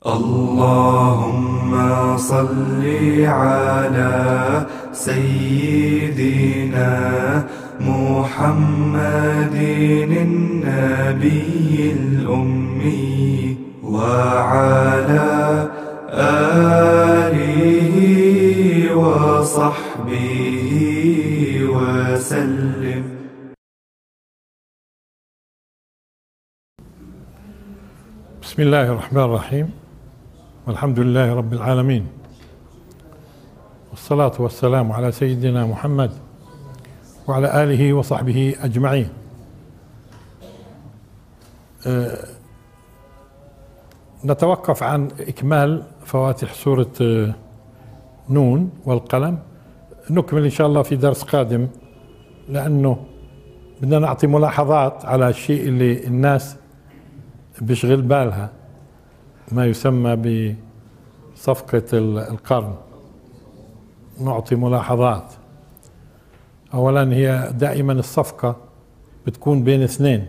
اللهم صل على سيدنا محمد النبي الأمي وعلى آله وصحبه وسلم. بسم الله الرحمن الرحيم. والحمد لله رب العالمين. والصلاة والسلام على سيدنا محمد وعلى آله وصحبه أجمعين. أه نتوقف عن إكمال فواتح سورة أه نون والقلم. نكمل إن شاء الله في درس قادم لأنه بدنا نعطي ملاحظات على الشيء اللي الناس بيشغل بالها. ما يسمى بصفقة القرن. نعطي ملاحظات. أولا هي دائما الصفقة بتكون بين اثنين.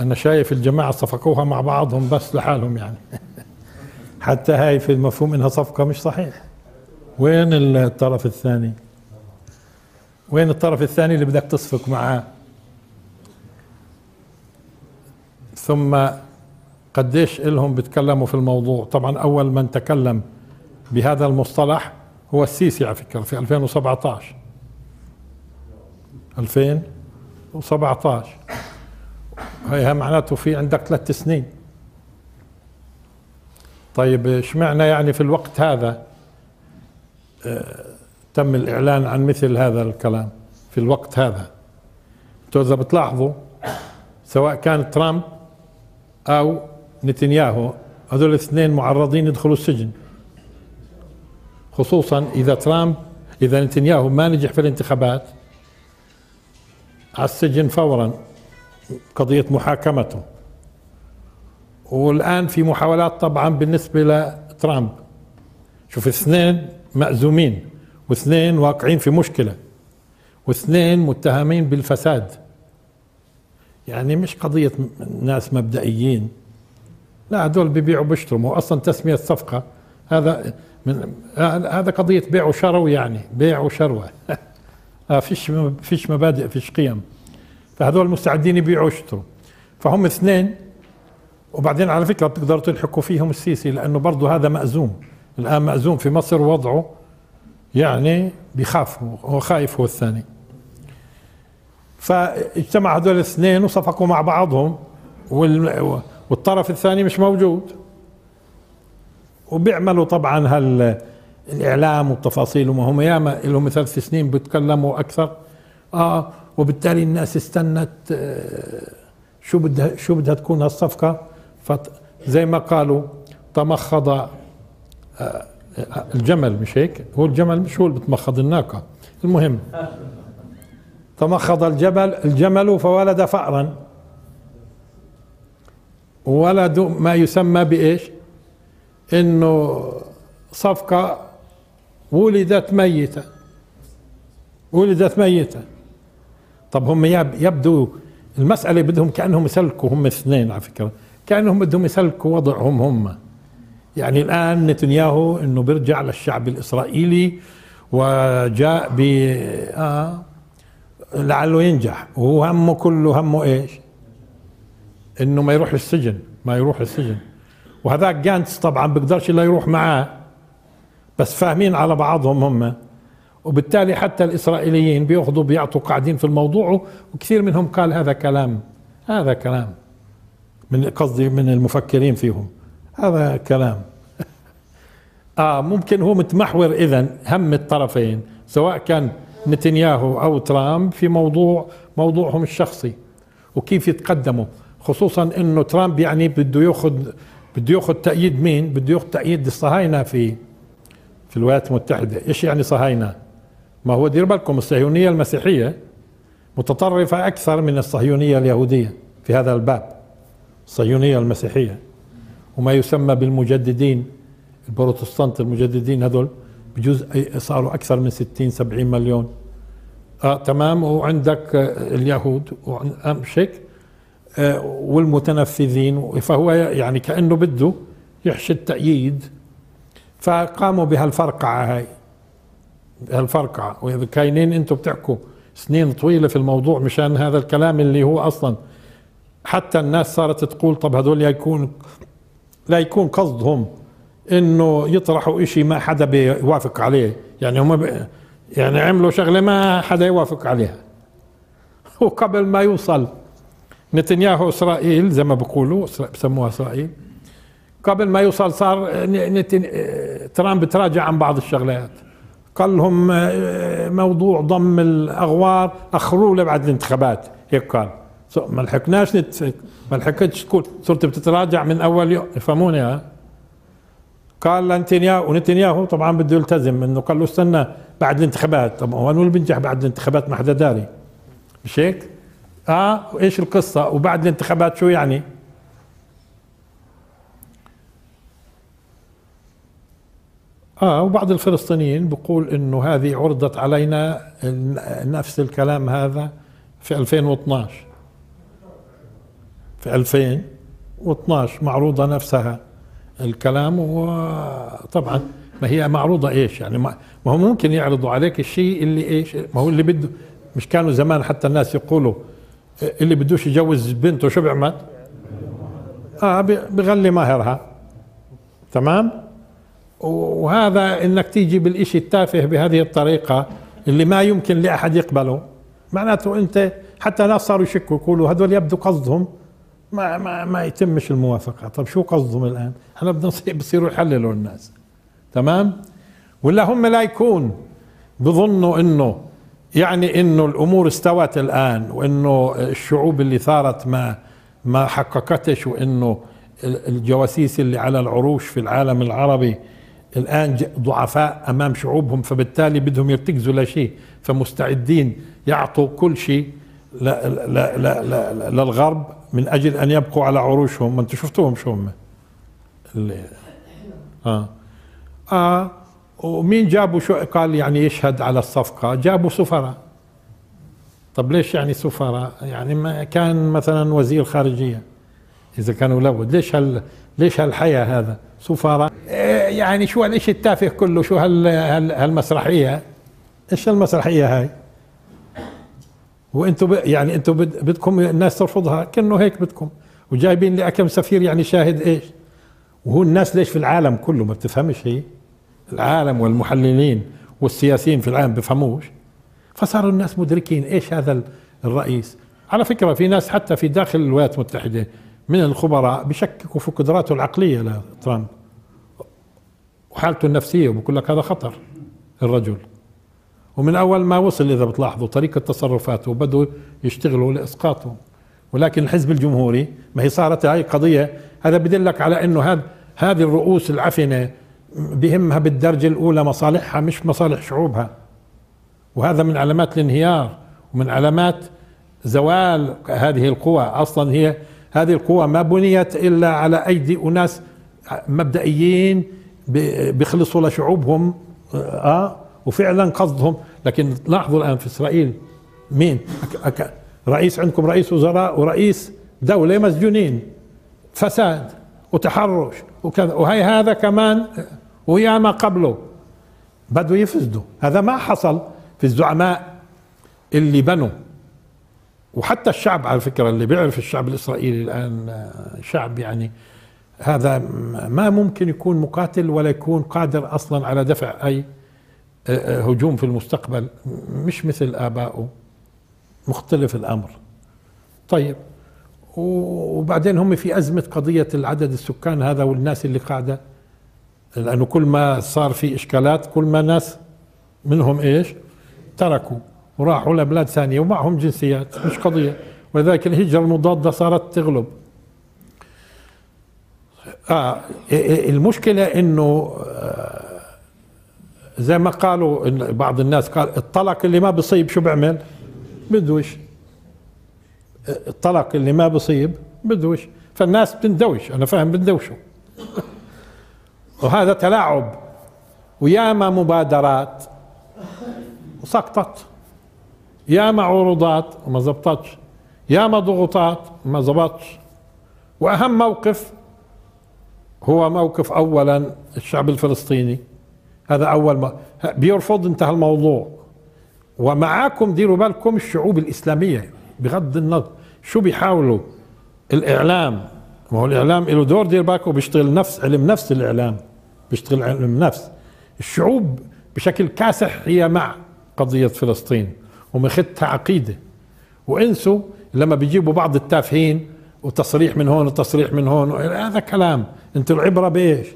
أنا شايف الجماعة صفقوها مع بعضهم بس لحالهم يعني. حتى هاي في المفهوم إنها صفقة مش صحيح. وين الطرف الثاني؟ وين الطرف الثاني اللي بدك تصفق معاه؟ ثم قديش إلهم بيتكلموا في الموضوع. طبعا أول من تكلم بهذا المصطلح هو السيسي على فكرة في 2017 2017 هي معناته في عندك ثلاث سنين. طيب اشمعنى يعني في الوقت هذا؟ آه تم الإعلان عن مثل هذا الكلام في الوقت هذا. إذا بتلاحظوا سواء كان ترامب أو نتنياهو هذول الاثنين معرضين يدخلوا السجن. خصوصا إذا ترامب إذا نتنياهو ما نجح في الانتخابات على السجن فورا قضية محاكمته. والآن في محاولات طبعا بالنسبة لترامب. شوف اثنين مأزومين واثنين واقعين في مشكلة واثنين متهمين بالفساد. يعني مش قضية ناس مبدئيين. لا هذول بيبيعوا بيشتروا هو أصلا تسمية الصفقه هذا من هذا قضية بيع وشرو يعني بيع وشروة. فيش فيش مبادئ فيش قيم. فهذول مستعدين يبيعوا ويشتروا. فهم اثنين وبعدين على فكرة بتقدروا تلحقوا فيهم السيسي لأنه برضه هذا مأزوم. الآن مأزوم في مصر وضعه يعني بيخاف هو خايف هو الثاني. فاجتمع هذول الاثنين وصفقوا مع بعضهم والطرف الثاني مش موجود. وبيعملوا طبعا هال الإعلام والتفاصيل وما هم. ياما لهم ثلاث سنين بيتكلموا أكثر. آه وبالتالي الناس استنت آه شو بدها شو بدها تكون هالصفقة. فزي ما قالوا تمخض آه الجمل مش هيك؟ هو الجمل مش هو اللي بتمخض الناقة. المهم تمخض الجبل الجمل فولد فأرا. ولد ما يسمى بإيش؟ إنه صفقة ولدت ميتة. ولدت ميتة. طب هم يبدو المسألة بدهم كأنهم يسلكوا هم اثنين على فكرة. كأنهم بدهم يسلكوا وضعهم هم. يعني الآن نتنياهو أنه بيرجع للشعب الإسرائيلي وجاء ب آه لعله ينجح. وهو همه كله همه إيش؟ إنه ما يروح السجن ما يروح السجن وهذاك جانتس طبعا بيقدرش إلا يروح معاه. بس فاهمين على بعضهم هم. وبالتالي حتى الإسرائيليين بيأخذوا بيعطوا قاعدين في الموضوع وكثير منهم قال هذا كلام هذا كلام. من قصدي من المفكرين فيهم. هذا كلام. آه ممكن هو متمحور اذا هم الطرفين سواء كان نتنياهو أو ترامب في موضوع موضوعهم الشخصي وكيف يتقدموا. خصوصا إنه ترامب يعني بده ياخذ بده يأخذ تأييد مين؟ بده يأخذ تأييد الصهاينة في في الولايات المتحدة، إيش يعني صهاينة؟ ما هو دير بالكم الصهيونية المسيحية متطرفة أكثر من الصهيونية اليهودية في هذا الباب الصهيونية المسيحية. وما يسمى بالمجددين البروتستانت المجددين هذول بجوز صاروا أكثر من 60 70 مليون. آه تمام. وعندك آه اليهود مش هيك والمتنفذين فهو يعني كأنه بده يحشي التأييد فقاموا بهالفرقعة هاي هالفرقعة وإذا كاينين أنتم بتحكوا سنين طويلة في الموضوع مشان هذا الكلام اللي هو أصلا حتى الناس صارت تقول طب هذول يكون لا يكون قصدهم إنه يطرحوا إشي ما حدا بيوافق عليه. يعني هم يعني عملوا شغلة ما حدا يوافق عليها. وقبل ما يوصل نتنياهو إسرائيل زي ما بيقولوا بسموها إسرائيل. قبل ما يوصل صار. ترامب تراجع عن بعض الشغلات. قال لهم آه، موضوع ضم الأغوار اخروه لبعد الانتخابات. هيك قال. ما لحقناش نت... ما لحقتش تقول. صرت بتتراجع من أول يوم. يفهموني ها؟ قال لنتنياهو ونتنياهو طبعا بده يلتزم إنه قال له استنى بعد الانتخابات. طب هو اللي بعد الانتخابات ما حدا داري مش هيك؟ آه وإيش القصة؟ وبعد الانتخابات شو يعني؟ آه وبعض الفلسطينيين بيقول إنه هذه عرضت علينا نفس الكلام هذا في 2012 في 2012 معروضة نفسها الكلام وطبعا ما هي معروضة إيش يعني؟ ما هو ممكن يعرضوا عليك الشيء اللي إيش؟ ما هو اللي بده مش كانوا زمان حتى الناس يقولوا اللي بدوش يجوز بنته شو بيعمل؟ آه بغلي مهرها تمام؟ وهذا إنك تيجي بالإشي التافه بهذه الطريقة اللي ما يمكن لأحد يقبله. معناته أنت حتى ناس صاروا يشكوا يقولوا هذول يبدو قصدهم. ما ما ما يتمش الموافقة. طب شو قصدهم الآن؟ إحنا بدنا بصيروا يحللوا الناس. تمام؟ ولا هم لا يكون بظنوا إنه يعني إنه الأمور استوت الآن وإنه الشعوب اللي ثارت ما ما حققتش وإنه الجواسيس اللي على العروش في العالم العربي الآن ضعفاء أمام شعوبهم فبالتالي بدهم يرتكزوا لشيء فمستعدين يعطوا كل شيء لا لا لا لا للغرب من أجل أن يبقوا على عروشهم. ما أنتم شفتوهم شو هم؟ اللي آه. آه. ومين جابوا شو قال يعني يشهد على الصفقة؟ جابوا سفراء. طب ليش يعني سفراء؟ يعني ما كان مثلا وزير خارجية إذا كانوا لود ليش هال ليش هالحياة هذا؟ سفراء. إيه يعني شو هالشيء التافه كله؟ شو هال هالمسرحية؟ إيش المسرحية هاي؟ وأنتم يعني أنتم بدكم الناس ترفضها؟ كأنه هيك بدكم. وجايبين لي كم سفير يعني شاهد إيش؟ وهو الناس ليش في العالم كله ما بتفهمش هي؟ العالم والمحللين والسياسيين في العالم بفهموش فصاروا الناس مدركين إيش هذا الرئيس. على فكرة في ناس حتى في داخل الولايات المتحدة من الخبراء بشككوا في قدراته العقلية لترامب. وحالته النفسية وبقول لك هذا خطر الرجل. ومن أول ما وصل إذا بتلاحظوا طريقة تصرفاته بدوا يشتغلوا لاسقاطه ولكن الحزب الجمهوري ما هي صارت هاي قضية هذا بدلك على إنه هذه الرؤوس العفنة بهمها بالدرجة الأولى مصالحها مش مصالح شعوبها. وهذا من علامات الانهيار ومن علامات زوال هذه القوى. أصلا هي هذه القوى ما بنيت إلا على أيدي أناس مبدئيين بيخلصوا لشعوبهم آه وفعلا قصدهم. لكن لاحظوا الآن في إسرائيل مين؟ أك أك رئيس عندكم رئيس وزراء ورئيس دولة مسجونين. فساد وتحرش وكذا. وهي هذا كمان ويا ما قبله. بدوا يفسدوا هذا ما حصل في الزعماء اللي بنوا. وحتى الشعب على فكرة اللي بيعرف الشعب الإسرائيلي الآن شعب يعني هذا ما ممكن يكون مقاتل ولا يكون قادر أصلا على دفع أي هجوم في المستقبل. مش مثل آبائه مختلف الأمر. طيب. وبعدين هم في أزمة قضية العدد السكان هذا والناس اللي قاعدة. لأنه كل ما صار في إشكالات كل ما ناس منهم إيش؟ تركوا وراحوا لبلاد ثانية ومعهم جنسيات مش قضية. ولذلك الهجرة المضادة صارت تغلب. آه المشكلة إنه آه زي ما قالوا إن بعض الناس قال الطلق اللي ما بصيب شو بيعمل؟ بدوش الطلق اللي ما بصيب بدوش فالناس بتندوش أنا فاهم بندوشوا. وهذا تلاعب وياما مبادرات. وسقطت. ياما عروضات وما زبطتش. ياما ضغوطات وما زبطش وأهم موقف هو موقف اولا الشعب الفلسطيني. هذا أول ما بيرفض انتهى الموضوع. ومعاكم ديروا بالكم الشعوب الإسلامية. بغض النظر شو بيحاولوا. الإعلام. ما هو الإعلام له دور دير بالكم. بيشتغل نفس علم نفس الإعلام. بيشتغل علم نفس الشعوب بشكل كاسح هي مع قضية فلسطين ومخدتها عقيدة. وإنسوا لما بيجيبوا بعض التافهين وتصريح من هون وتصريح من هون هذا كلام. انت العبرة بإيش؟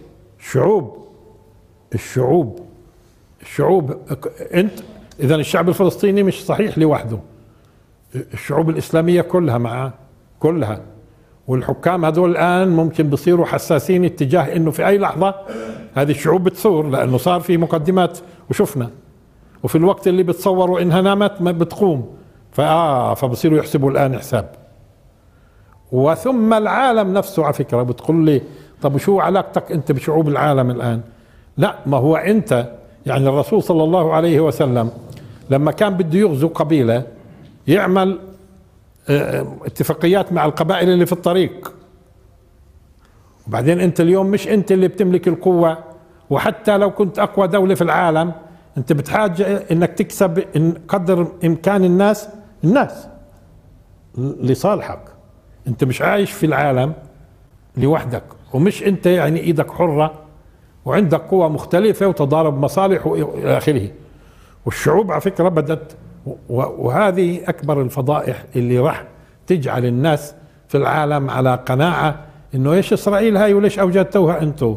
الشعوب الشعوب. الشعوب أنت إذا الشعب الفلسطيني مش صحيح لوحده. الشعوب الإسلامية كلها معاه كلها. والحكام هذول الآن ممكن بصيروا حساسين اتجاه إنه في أي لحظة هذه الشعوب بتثور لأنه صار في مقدمات وشفنا. وفي الوقت اللي بتصوروا إنها نامت ما بتقوم. فآه فبصيروا يحسبوا الآن حساب. وثم العالم نفسه على فكرة بتقول لي طب شو علاقتك أنت بشعوب العالم الآن؟ لا ما هو أنت. يعني الرسول صلى الله عليه وسلم لما كان بده يغزو قبيلة يعمل اتفاقيات مع القبائل اللي في الطريق. وبعدين انت اليوم مش انت اللي بتملك القوة وحتى لو كنت أقوى دولة في العالم انت بتحاج إنك تكسب قدر إمكان الناس الناس لصالحك. انت مش عايش في العالم لوحدك ومش انت يعني إيدك حرة وعندك قوى مختلفة وتضارب مصالح والى آخره. والشعوب على فكرة بدأت وهذه أكبر الفضائح اللي راح تجعل الناس في العالم على قناعة إنه إيش إسرائيل هاي وليش أوجدتوها أنتم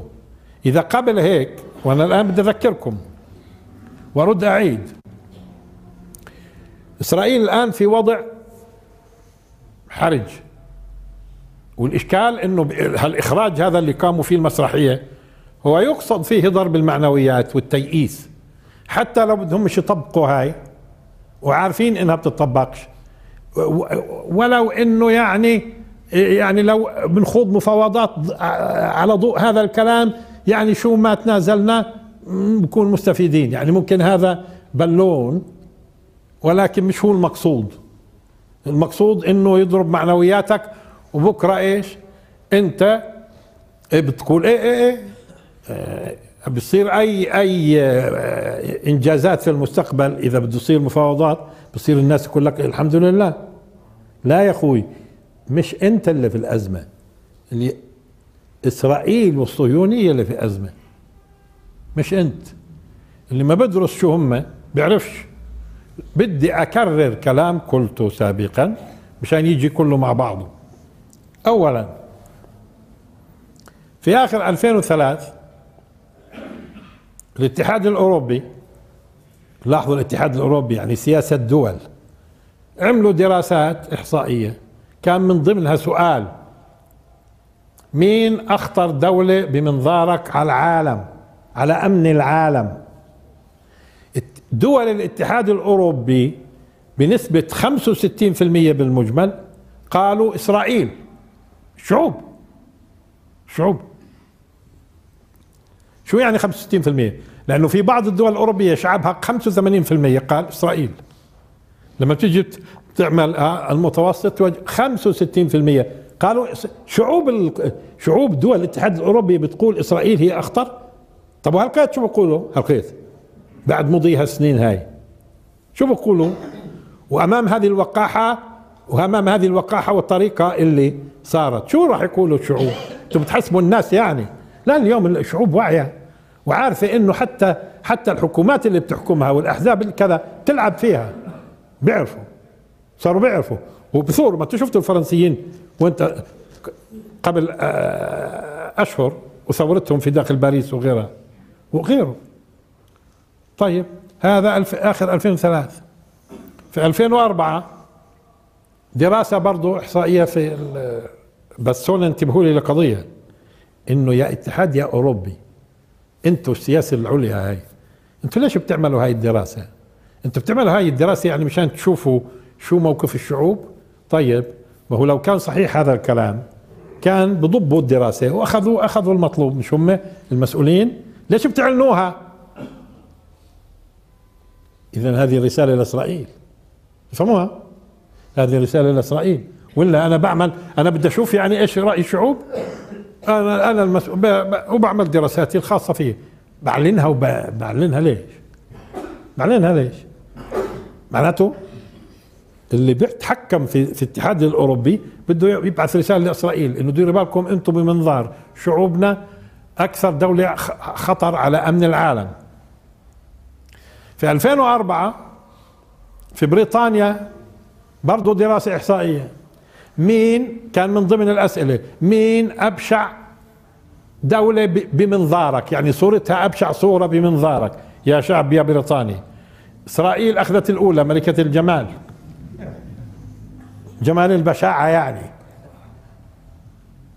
إذا قبل هيك وأنا الآن بدي أذكركم وارد أعيد. إسرائيل الآن في وضع حرج والإشكال إنه هالإخراج هذا اللي قاموا فيه المسرحية هو يقصد فيه ضرب المعنويات والتيئيس. حتى لو بدهم مش يطبقوا هاي وعارفين إنها بتطبقش. ولو إنه يعني يعني لو بنخوض مفاوضات على ضوء هذا الكلام يعني شو ما تنازلنا بكون مستفيدين. يعني ممكن هذا بالون ولكن مش هو المقصود. المقصود إنه يضرب معنوياتك وبكرة إيش؟ أنت بتقول إيه إيه إيه؟ بصير اي أي آه، إنجازات في المستقبل إذا بده يصير مفاوضات بصير الناس يقول لك الحمد لله. لا يا أخوي مش أنت اللي في الأزمة. اللي إسرائيل والصهيونية اللي في أزمة. مش أنت. اللي ما بدرس شو هم بيعرفش. بدي أكرر كلام قلته سابقا مشان يجي كله مع بعضه. اولا في آخر 2003 الاتحاد الأوروبي لاحظوا الاتحاد الأوروبي يعني سياسة دول عملوا دراسات إحصائية. كان من ضمنها سؤال مين أخطر دولة بمنظارك على العالم على أمن العالم؟ دول الاتحاد الأوروبي بنسبة 65% بالمجمل قالوا إسرائيل. شعوب شعوب. شو يعني 65% لأنه في بعض الدول الأوروبية شعبها 85% قال إسرائيل. لما تيجي تعمل آه، المتوسط 65% قالوا شعوب شعوب دول الاتحاد الأوروبي بتقول إسرائيل هي أخطر؟ طب وهالقيت شو بقولوا؟ هالقيت بعد مضي هالسنين هاي. شو بقولوا؟ وأمام هذه الوقاحة وأمام هذه الوقاحة والطريقة اللي صارت شو راح يقولوا الشعوب؟ أنتم بتحسبوا الناس يعني. لا اليوم الشعوب واعية. وعارفة إنه حتى حتى الحكومات اللي بتحكمها والأحزاب كذا تلعب فيها. بيعرفوا. صاروا بيعرفوا. وبثوروا ما أنتم شفتوا الفرنسيين؟ وأنت قبل آه، أشهر وثورتهم في داخل باريس وغيرها. وغيره طيب هذا ألف آخر 2003 في 2004 دراسة برضو إحصائية في بس هون انتبهوا لي لقضية. إنه يا اتحاد يا أوروبي. أنتوا السياسة العليا هاي. أنتوا ليش بتعملوا هاي الدراسة؟ أنتوا بتعملوا هاي الدراسة يعني مشان تشوفوا شو موقف الشعوب؟ طيب ما هو لو كان صحيح هذا الكلام كان بضبوا الدراسة وأخذوا أخذوا المطلوب مش هم المسؤولين. ليش بتعلنوها؟ إذا هذه رسالة لإسرائيل. فهموها هذه رسالة لإسرائيل. ولا أنا بعمل أنا بدي أشوف يعني إيش رأي الشعوب أنا أنا المسؤول وبعمل دراساتي الخاصة فيه بعلنها وبعلنها ليش؟ بعلنها ليش؟ معناته اللي بيتحكم في في الاتحاد الأوروبي بده يبعث رسالة لإسرائيل إنه ديروا بالكم أنتم بمنظار شعوبنا أكثر دولة خطر على أمن العالم. في 2004 في بريطانيا برضه دراسة إحصائية مين كان من ضمن الأسئلة؟ مين أبشع دولة ب- بمنظارك؟ يعني صورتها أبشع صورة بمنظارك يا شعب يا بريطاني. إسرائيل أخذت الأولى ملكة الجمال. جمال البشاعة يعني.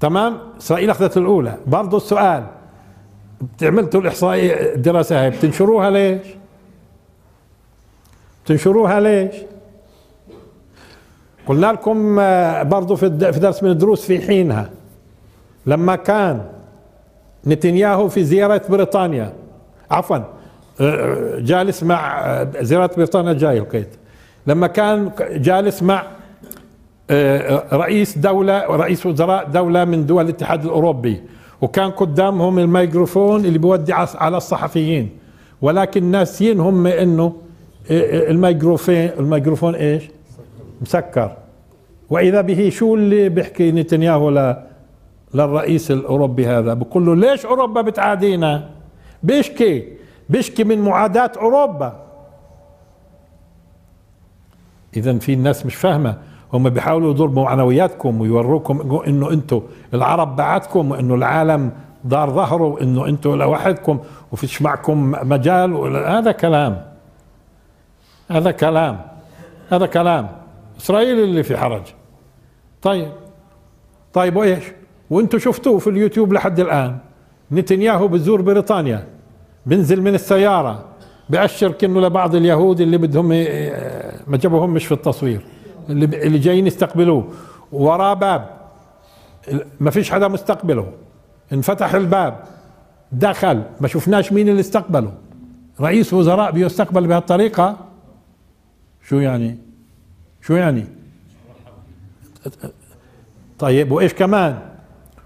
تمام؟ إسرائيل أخذت الأولى. برضه السؤال. عملتوا الاحصائيه الدراسة هاي بتنشروها ليش؟ بتنشروها ليش؟ قلنا لكم آه، برضه في درس من الدروس في حينها لما كان نتنياهو في زيارة بريطانيا عفوا آه، جالس مع آه، زيارة بريطانيا جاي القيت لما كان جالس مع آه، رئيس دولة رئيس وزراء دولة من دول الاتحاد الأوروبي وكان قدامهم الميكروفون اللي بيودي على الصحفيين ولكن ناسيين هم إنه آه، الميكروفون الميكروفون إيش؟ مسكر. وإذا به شو اللي بيحكي نتنياهو للرئيس الأوروبي هذا؟ بقول له ليش أوروبا بتعادينا؟ بيشكي بيشكي من معاداة أوروبا. اذا في الناس مش فاهمة. هم بيحاولوا يضربوا معنوياتكم ويوروكم إنه أنتم العرب بعدكم وإنه العالم دار ظهره وإنه أنتم لوحدكم وفيش معكم مجال هذا كلام. هذا كلام. هذا كلام. إسرائيل اللي في حرج. طيب. طيب وإيش؟ وأنتم شفتوه في اليوتيوب لحد الآن. نتنياهو بزور بريطانيا. بنزل من السيارة. بأشر كأنه لبعض اليهود اللي بدهم ما جابوهم مش في التصوير. اللي, اللي جايين يستقبلوه. وراه باب. ما فيش حدا مستقبله. انفتح الباب. دخل. ما شفناش مين اللي استقبله. رئيس وزراء بيستقبل بهالطريقة. شو يعني؟ شو يعني؟ طيب وإيش كمان؟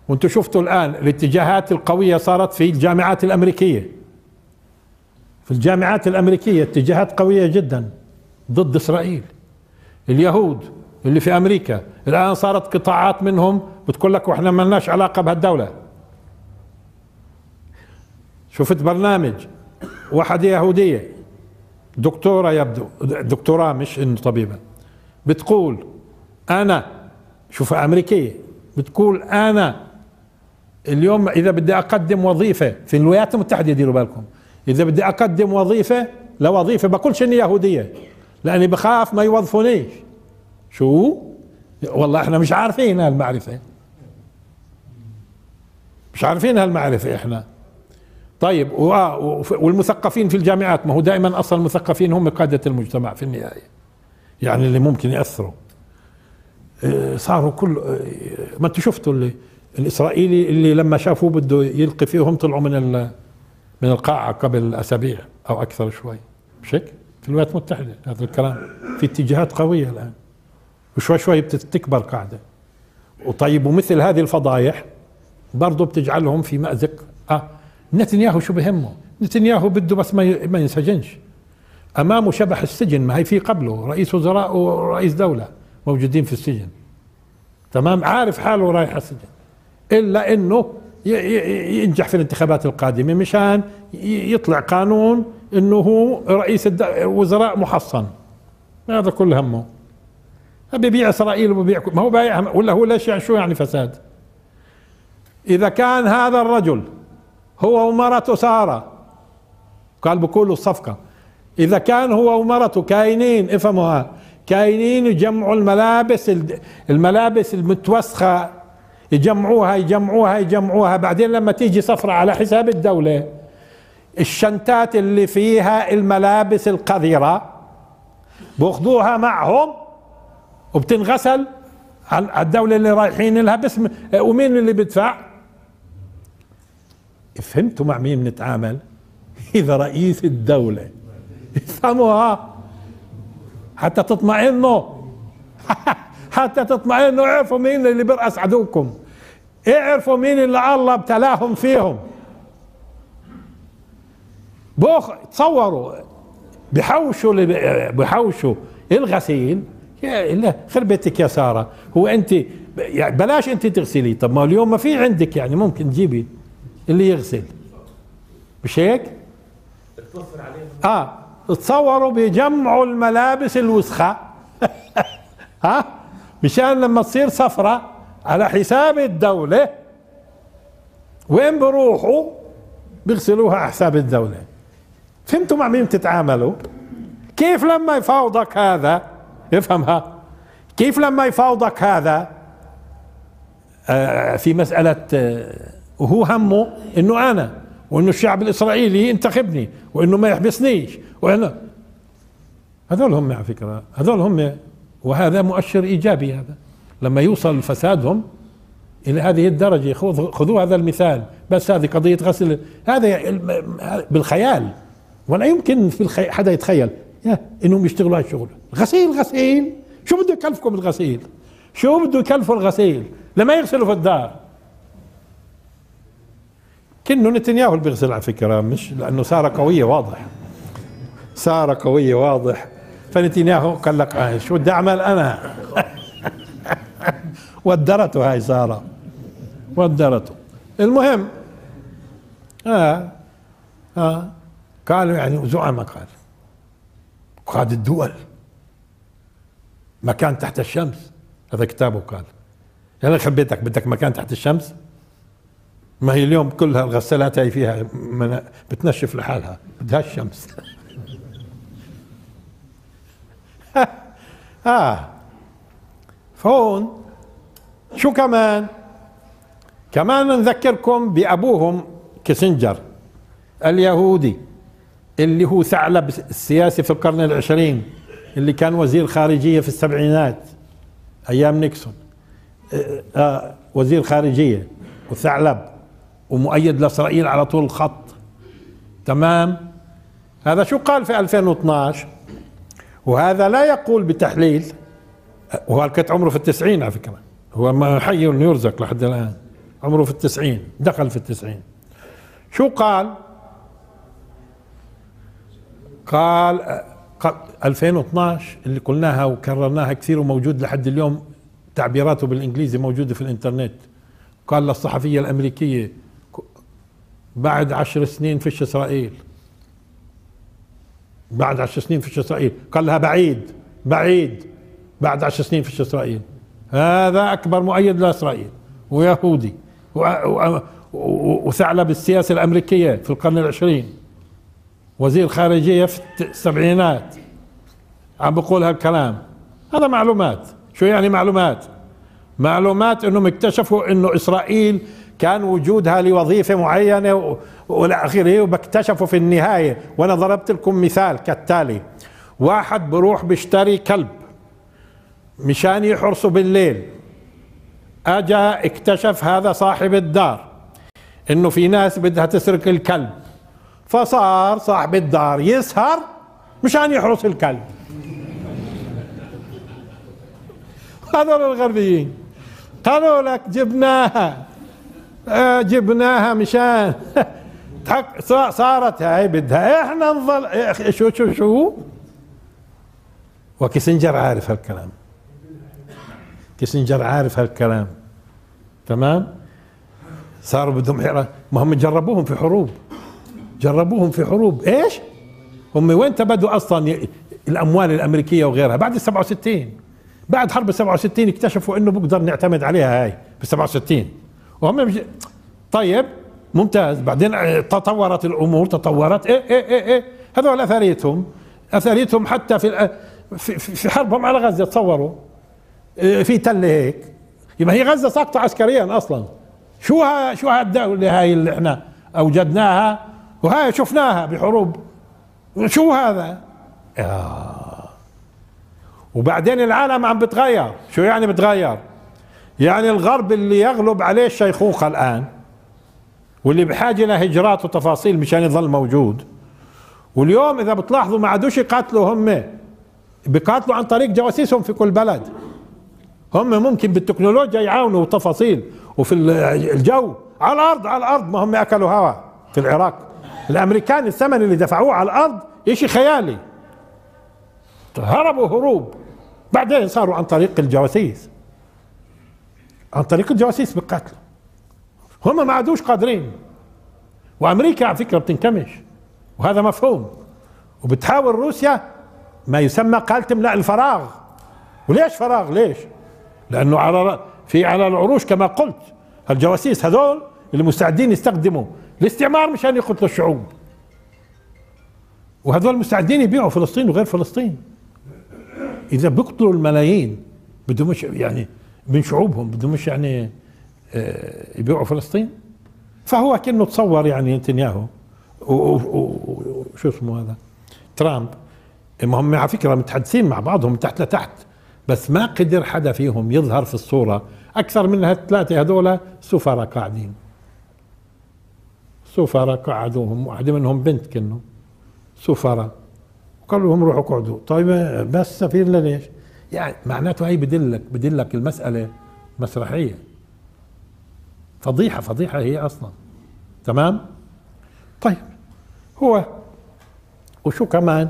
وأنتم شفتوا الآن الاتجاهات القوية صارت في الجامعات الأمريكية. في الجامعات الأمريكية اتجاهات قوية جدا ضد إسرائيل. اليهود اللي في أمريكا الآن صارت قطاعات منهم بتقول لك وإحنا ما لناش علاقة بهالدولة. شفت برنامج؟ واحدة يهودية. دكتورة يبدو دكتوراه مش إنه طبيبة. بتقول أنا شوف أمريكية بتقول أنا اليوم إذا بدي أقدم وظيفة في الولايات المتحدة ديروا بالكم. إذا بدي أقدم وظيفة لوظيفة بقولش اني يهودية؟ لأني بخاف ما يوظفونيش. شو؟ والله إحنا مش عارفين هالمعرفة. مش عارفين هالمعرفة إحنا. طيب والمثقفين في الجامعات ما هو دائما أصلا المثقفين هم قادة المجتمع في النهاية. يعني اللي ممكن يأثروا. آه، صاروا كل آه، ما أنتم شفتوا اللي الإسرائيلي اللي لما شافوه بده يلقي فيهم طلعوا من من القاعة قبل أسابيع أو أكثر شوي. مش هيك؟ في الولايات المتحدة هذا الكلام. في اتجاهات قوية الآن. وشوي شوي بتكبر قاعدة وطيب ومثل هذه الفضايح برضه بتجعلهم في مأزق. آه نتنياهو شو بهمه؟ نتنياهو بده بس ما ما ينسجنش. أمامه شبح السجن ما هي في قبله رئيس وزراء ورئيس دولة موجودين في السجن. تمام؟ عارف حاله رايح السجن. إلا إنه ينجح في الانتخابات القادمة مشان يطلع قانون إنه هو رئيس الوزراء محصن. هذا كل همه. ببيع إسرائيل وببيع ما هو بايعها ولا هو ليش يعني شو يعني فساد؟ إذا كان هذا الرجل هو ومرته سارة قال بقولوا الصفقة. إذا كان هو ومرته كاينين افهموها. كاينين يجمعوا الملابس الملابس المتوسخة. يجمعوها يجمعوها يجمعوها. بعدين لما تيجي صفرة على حساب الدولة الشنتات اللي فيها الملابس القذرة بياخذوها معهم وبتنغسل. على الدولة اللي رايحين لها باسم ومين اللي بدفع؟ فهمتوا مع مين بنتعامل؟ إذا رئيس الدولة. افهموها. حتى تطمئنوا. حتى تطمئنوا. اعرفوا مين اللي بيرأس عدوكم. اعرفوا مين اللي الله ابتلاهم فيهم. بوخ تصوروا. بحوشوا بحوشوا الغسيل. يا لا خرب بيتك يا سارة. هو انت يعني بلاش أنت تغسلي. طب ما اليوم ما في عندك يعني ممكن تجيبي اللي يغسل. مش هيك؟ آه. تصوروا بيجمعوا الملابس الوسخة. ها؟ مشان لما تصير سفرة على حساب الدولة وين بروحوا؟ بيغسلوها على حساب الدولة. فهمتوا مع مين تتعاملوا كيف لما يفاوضك هذا؟ افهمها. كيف لما يفاوضك هذا؟ آه في مسألة آه وهو همه إنه أنا وإنه الشعب الإسرائيلي ينتخبني وإنه ما يحبسنيش. وأنا هذول هم على فكرة هذول هم وهذا مؤشر إيجابي هذا. لما يوصل فسادهم إلى هذه الدرجة خذوا هذا المثال بس هذه قضية غسل هذا بالخيال. ولا يمكن في الخي... حدا يتخيل. إنهم يشتغلوا هالشغل غسيل غسيل. شو بده يكلفكم الغسيل؟ شو بده يكلفوا الغسيل؟ لما يغسلوا في الدار. كنه نتنياهو اللي بيغسل على فكرة مش؟ لأنه سارة قوية واضح. سارة قوية واضح. فنتنياهو قال لك آه شو بدي أعمل أنا؟ ودرته هاي سارة. ودرته. المهم آه آه قالوا يعني زعماء قال. قاد الدول. مكان تحت الشمس. هذا كتابه قال. أنا خبيتك بدك مكان تحت الشمس؟ ما هي اليوم كلها الغسالات هي فيها بتنشف لحالها. بدها الشمس. آه. فهون شو كمان؟ كمان نذكركم بأبوهم كيسنجر اليهودي اللي هو ثعلب السياسي في القرن العشرين اللي كان وزير خارجية في السبعينات أيام نيكسون. آه آه وزير خارجية وثعلب. ومؤيد لإسرائيل على طول الخط تمام؟ هذا شو قال في 2012 وهذا لا يقول بتحليل. وهو كانت عمره في التسعين على فكرة. هو ما حي يرزق لحد الآن. عمره في التسعين دخل في التسعين. شو قال؟ قال 2012 اللي قلناها وكررناها كثير وموجود لحد اليوم تعبيراته بالإنجليزي موجودة في الإنترنت. قال للصحفية الأمريكية بعد عشر سنين فيش إسرائيل. بعد عشر سنين فيش إسرائيل. قال لها بعيد بعيد. بعد عشر سنين فيش إسرائيل. هذا أكبر مؤيد لإسرائيل ويهودي وثعلب السياسة الأمريكية في القرن العشرين. وزير خارجية في السبعينات. عم بقول هالكلام. هذا معلومات. شو يعني معلومات؟ معلومات إنهم اكتشفوا إنه إسرائيل كان وجودها لوظيفة معينة والى اخره وبكتشفوا في النهاية. وأنا ضربت لكم مثال كالتالي. واحد بروح بيشتري كلب مشان يحرسه بالليل. أجا اكتشف هذا صاحب الدار إنه في ناس بدها تسرق الكلب. فصار صاحب الدار يسهر مشان يحرس الكلب. هذول الغربيين. قالوا لك جبناها. جبناها مشان. صارت هاي بدها. إحنا نظل شو شو شو وكيسنجر عارف هالكلام. كيسنجر عارف هالكلام. تمام؟ صاروا بدهم حرة ما هم جربوهم في حروب. جربوهم في حروب. إيش؟ هم وين تبدوا أصلا؟ الأموال الأمريكية وغيرها. بعد ال 67 بعد حرب ال 67 اكتشفوا إنه بقدر نعتمد عليها هاي. ب 67 وهم طيب ممتاز. بعدين تطورت الأمور تطورت. إيه إيه إيه, إيه. هذول اثريتهم اثريتهم حتى في في, حربهم على غزة. تصوروا. إيه، في تله هيك. يبقى هي غزة ساقطة عسكريا أصلا. شو ها شو هالدوله هاي اللي إحنا أوجدناها؟ وهاي شفناها بحروب. شو هذا؟ آه. وبعدين العالم عم بتغير. شو يعني بتغير؟ يعني الغرب اللي يغلب عليه الشيخوخة الآن واللي بحاجة لهجرات وتفاصيل مشان يظل موجود. واليوم إذا بتلاحظوا ما عادوش يقاتلوا هم بيقاتلوا عن طريق جواسيسهم في كل بلد. هم ممكن بالتكنولوجيا يعاونوا وتفاصيل وفي الجو على الأرض على الأرض ما هم أكلوا هواء في العراق. الأمريكان الثمن اللي دفعوه على الأرض شيء خيالي. هربوا هروب. بعدين صاروا عن طريق الجواسيس. عن طريق الجواسيس بقتلوا هم ما عادوش قادرين. وأمريكا على فكرة بتنكمش. وهذا مفهوم. وبتحاول روسيا ما يسمى قال تملا الفراغ. وليش فراغ؟ ليش؟ لأنه على في على العروش كما قلت. الجواسيس هذول اللي مستعدين يستخدموا الاستعمار مشان يقتلوا الشعوب. وهذول مستعدين يبيعوا فلسطين وغير فلسطين. إذا بيقتلوا الملايين بدهم يعني من شعوبهم بدهم مش يعني آه، يبيعوا فلسطين؟ فهو كأنه تصور يعني نتنياهو. وشو اسمه هذا؟ ترامب. هم على فكرة متحدثين مع بعضهم من تحت لتحت بس ما قدر حدا فيهم يظهر في الصورة أكثر من هالثلاثة هذول سفراء قاعدين. سفراء قعدوهم واحدة منهم بنت كانوا سفراء. وقالوا لهم روحوا اقعدوا. طيب بس سفير ليش يعني معناته هي بدلك بدلك المسألة مسرحية. فضيحه فضيحة هي أصلا. تمام؟ طيب. هو وشو كمان؟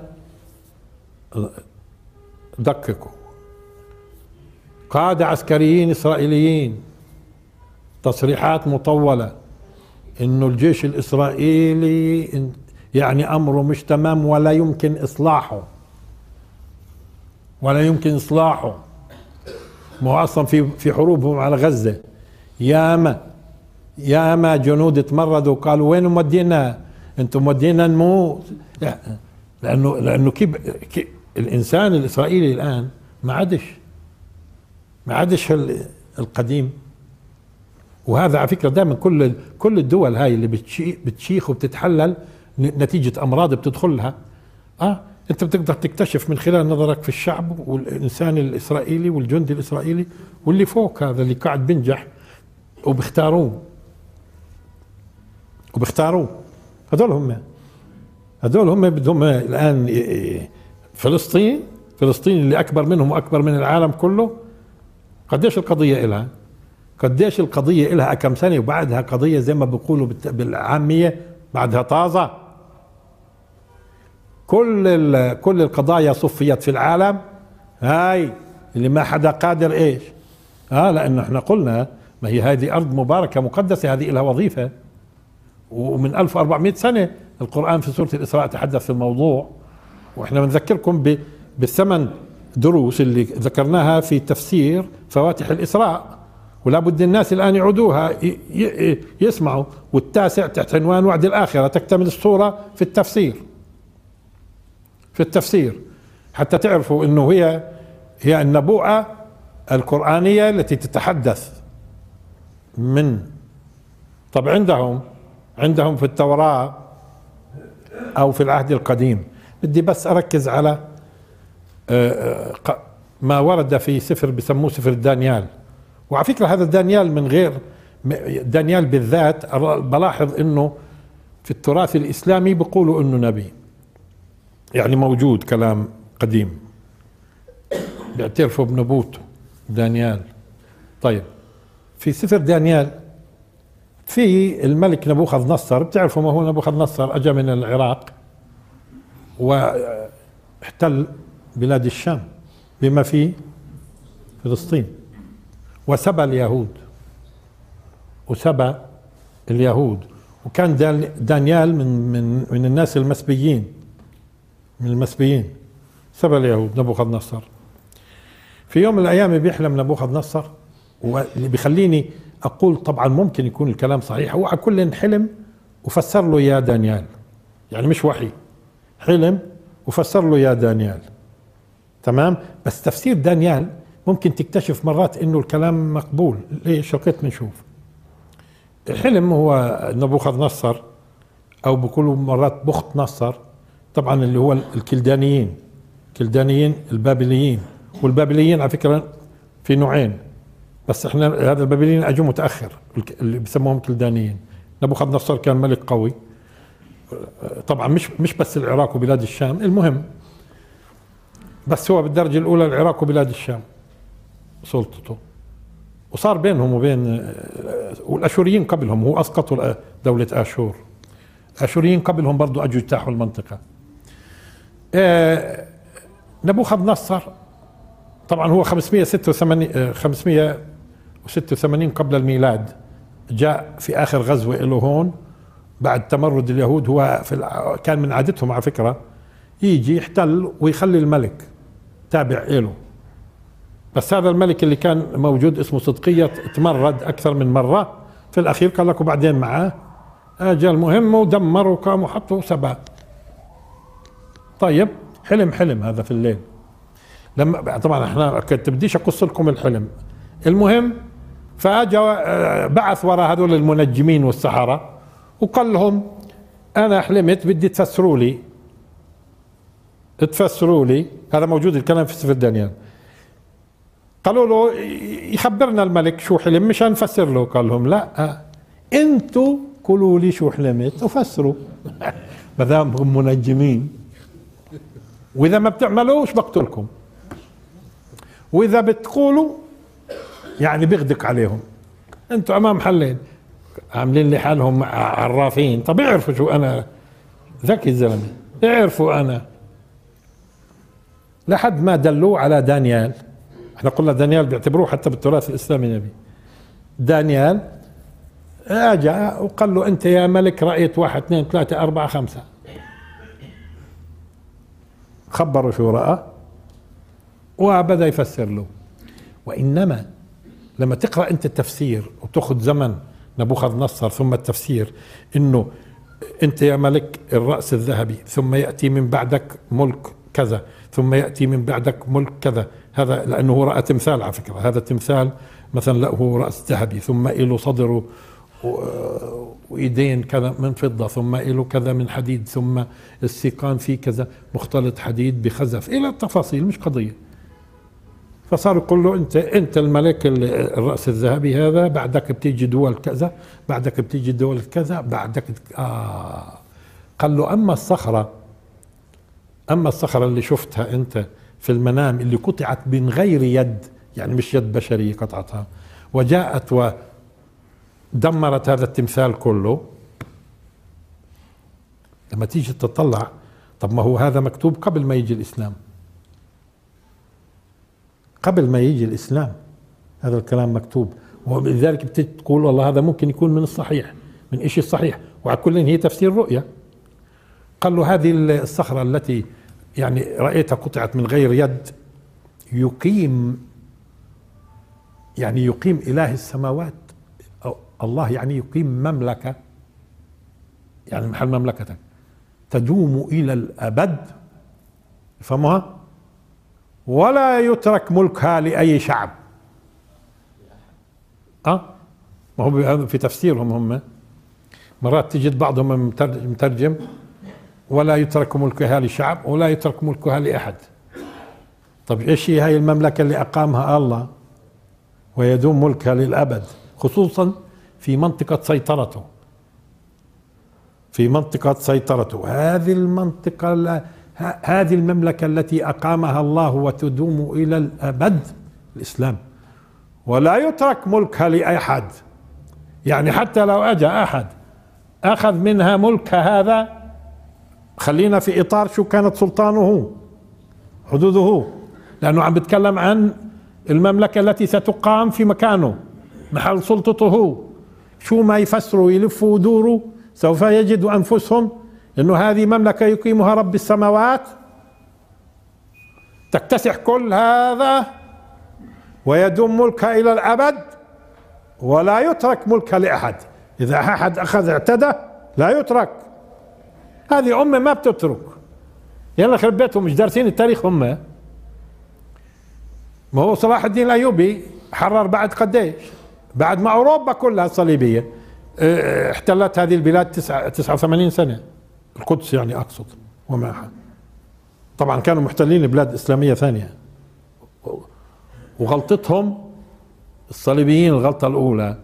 دققوا. قادة عسكريين إسرائيليين. تصريحات مطولة. إنه الجيش الإسرائيلي يعني أمره مش تمام ولا يمكن إصلاحه. ولا يمكن إصلاحه. ما هو أصلا في في حروبهم على غزة. ياما ياما جنود تمردوا وقالوا وين مودينا؟ أنتم مودينا نموت لأنه لأنه كيف الإنسان الإسرائيلي الآن ما عادش ما عادش القديم. وهذا على فكرة دائما كل كل الدول هاي اللي بتشيخ وبتتحلل نتيجة أمراض بتدخلها. آه أنت بتقدر تكتشف من خلال نظرك في الشعب والإنسان الإسرائيلي والجندي الإسرائيلي واللي فوق هذا اللي قاعد بينجح وبيختاروه. وبيختاروه. هذول هم. هذول هم بدهم الآن فلسطين. فلسطين اللي أكبر منهم وأكبر من العالم كله. قديش القضية إلها؟ قديش القضية إلها كم سنة وبعدها قضية زي ما بيقولوا بالعامية بعدها طازة. كل كل القضايا صفيت في العالم. هاي اللي ما حدا قادر إيش؟ آه لأنه إحنا قلنا ما هي هذه أرض مباركة مقدسة هذه لها وظيفة. ومن 1400 سنة القرآن في سورة الإسراء تحدث في الموضوع. وإحنا بنذكركم بالثمن دروس اللي ذكرناها في تفسير فواتح الإسراء. ولا بد الناس الآن يعودوها يسمعوا. والتاسع تحت عنوان وعد الآخرة تكتمل الصورة في التفسير. في التفسير حتى تعرفوا إنه هي هي النبوءة القرآنية التي تتحدث من طب عندهم عندهم في التوراة أو في العهد القديم. بدي بس أركز على آه، آه، ما ورد في سفر بسموه سفر دانيال. وعلى فكرة هذا دانيال من غير دانيال بالذات بلاحظ إنه في التراث الإسلامي بيقولوا إنه نبي. يعني موجود كلام قديم. بيعترفوا بنبوته دانيال. طيب في سفر دانيال في الملك نبوخذ نصر. بتعرفوا ما هو نبوخذ نصر؟ اجى من العراق واحتل بلاد الشام بما في فلسطين. وسبى اليهود وسبى اليهود. وكان دانيال من من من الناس المسبيين. من المسبيين سبى اليهود نبوخذ نصر. في يوم من الأيام بيحلم نبوخذ نصر واللي بيخليني أقول طبعا ممكن يكون الكلام صحيح. هو على كل حلم وفسر له يا دانيال. يعني مش وحي. حلم وفسر له يا دانيال. تمام؟ بس تفسير دانيال ممكن تكتشف مرات إنه الكلام مقبول. ليش؟ وقت بنشوف. الحلم هو نبوخذ نصر أو بقولوا مرات بخت نصر. طبعا اللي هو الكلدانيين الكلدانيين البابليين. والبابليين على فكرة في نوعين بس إحنا هذا البابليين اجوا متأخر اللي بسموهم كلدانيين. نبوخذ نصر كان ملك قوي. طبعا مش مش بس العراق وبلاد الشام المهم بس هو بالدرجة الأولى العراق وبلاد الشام سلطته. وصار بينهم وبين آه، والأشوريين قبلهم هو أسقطوا دولة آشور. الأشوريين قبلهم برضو أجوا اجتاحوا المنطقة. آه، نبوخذ نصر. طبعا هو 586 586 قبل الميلاد. جاء في آخر غزوة له هون بعد تمرد اليهود. هو في كان من عادتهم على فكرة يجي يحتل ويخلي الملك تابع له بس هذا الملك اللي كان موجود اسمه صدقية تمرد أكثر من مرة. في الأخير قال لك وبعدين معاه أجى المهم ودمر وقام وحطه وسباه طيب حلم حلم هذا في الليل. لما طبعا إحنا كنت بديش أقص لكم الحلم. المهم فاجى آه، بعث وراء هذول المنجمين والسحرة وقال لهم أنا حلمت بدي تفسروا لي. تفسروا لي. هذا موجود الكلام في سفر دانيال. قالوا له يخبرنا الملك شو حلم مشان نفسر له. قال لهم لا أنتوا قولوا لي شو حلمت وفسروا. ما دام هم منجمين. وإذا ما بتعملوش بقتلكم. وإذا بتقولوا يعني بيغدق عليهم. أنتوا أمام حلين عاملين لي حالهم عرافين. طب يعرفوا شو أنا ذكي الزلمة. يعرفوا أنا. لحد ما دلوه على دانيال. إحنا قلنا دانيال بيعتبروه حتى بالتراث الإسلامي نبي. دانيال اجى وقال له أنت يا ملك رأيت واحد اثنين ثلاثة أربعة خمسة. خبروا شو راى وبدا يفسر له. وإنما لما تقرأ أنت التفسير وتأخذ زمن نبوخذ نصر ثم التفسير إنه أنت يا ملك الرأس الذهبي ثم يأتي من بعدك ملك كذا ثم يأتي من بعدك ملك كذا. هذا لأنه رأى تمثال على فكرة. هذا التمثال مثلا له رأس ذهبي ثم له صدر وإيدين كذا من فضة ثم له كذا من حديد ثم السيقان فيه كذا مختلط حديد بخزف إلى التفاصيل مش قضية. فصار يقول له أنت أنت الملك الرأس الذهبي هذا بعدك بتيجي دول كذا بعدك بتيجي دول كذا بعدك آه. قال له أما الصخرة أما الصخرة اللي شفتها أنت في المنام اللي قطعت من غير يد يعني مش يد بشرية قطعتها وجاءت ودمرت هذا التمثال كله. لما تيجي تطلع طب ما هو هذا مكتوب قبل ما يجي الإسلام. قبل ما يجي الإسلام هذا الكلام مكتوب. ولذلك بتقول والله هذا ممكن يكون من الصحيح من إشي الصحيح. وعلى كل هي تفسير رؤية قال له هذه الصخرة التي يعني رأيتها قطعت من غير يد يقيم يعني يقيم إله السماوات. الله يعني يقيم مملكة يعني محل مملكتك تدوم إلى الأبد فهمها ولا يترك ملكها لأي شعب. أه؟ ما هو في تفسيرهم هم. مرات تجد بعضهم مترجم ولا يترك ملكها لشعب ولا يترك ملكها لأحد. طب إيش هي هاي المملكة اللي أقامها الله؟ ويدوم ملكها للأبد. خصوصا في منطقة سيطرته. في منطقة سيطرته. هذه المنطقة هذه المملكة التي أقامها الله وتدوم إلى الأبد الإسلام. ولا يترك ملكها لأحد. يعني حتى لو أجى أحد أخذ منها ملك هذا خلينا في إطار شو كانت سلطانه حدوده. لأنه عم بتكلم عن المملكة التي ستقام في مكانه. محل سلطته. شو ما يفسروا يلفوا ويدوروا سوف يجدوا أنفسهم إنه هذه مملكة يقيمها رب السماوات. تكتسح كل هذا ويدوم ملكها إلى الأبد ولا يترك ملكها لأحد. إذا أحد أخذ اعتدى لا يترك. هذه أمة ما بتترك. يلا خرب بيتهم مش دارسين التاريخ هم ما هو صلاح الدين الأيوبي حرر بعد قديش؟ بعد ما أوروبا كلها صليبية آه، احتلت هذه البلاد 89 سنة. القدس يعني أقصد ومعها طبعا كانوا محتلين بلاد إسلامية ثانية. وغلطتهم الصليبيين الغلطة الأولى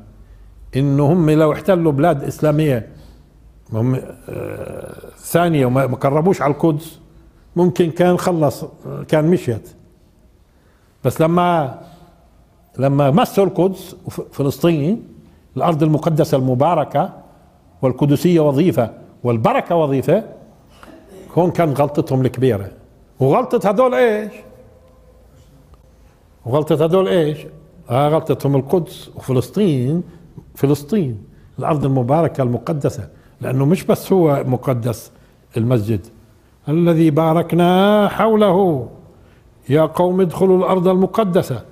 إنه هم لو احتلوا بلاد إسلامية هم آه ثانية وما قربوش على القدس ممكن كان خلص كان مشيت. بس لما لما مسوا القدس وفلسطين الأرض المقدسة المباركة والقدسية وظيفة والبركة وظيفة هون كان غلطتهم الكبيرة وغلطة هدول إيش؟ وغلطة هدول إيش؟ آه غلطتهم القدس وفلسطين فلسطين الأرض المباركة المقدسة لأنه مش بس هو مقدس المسجد الذي باركنا حوله يا قوم ادخلوا الأرض المقدسة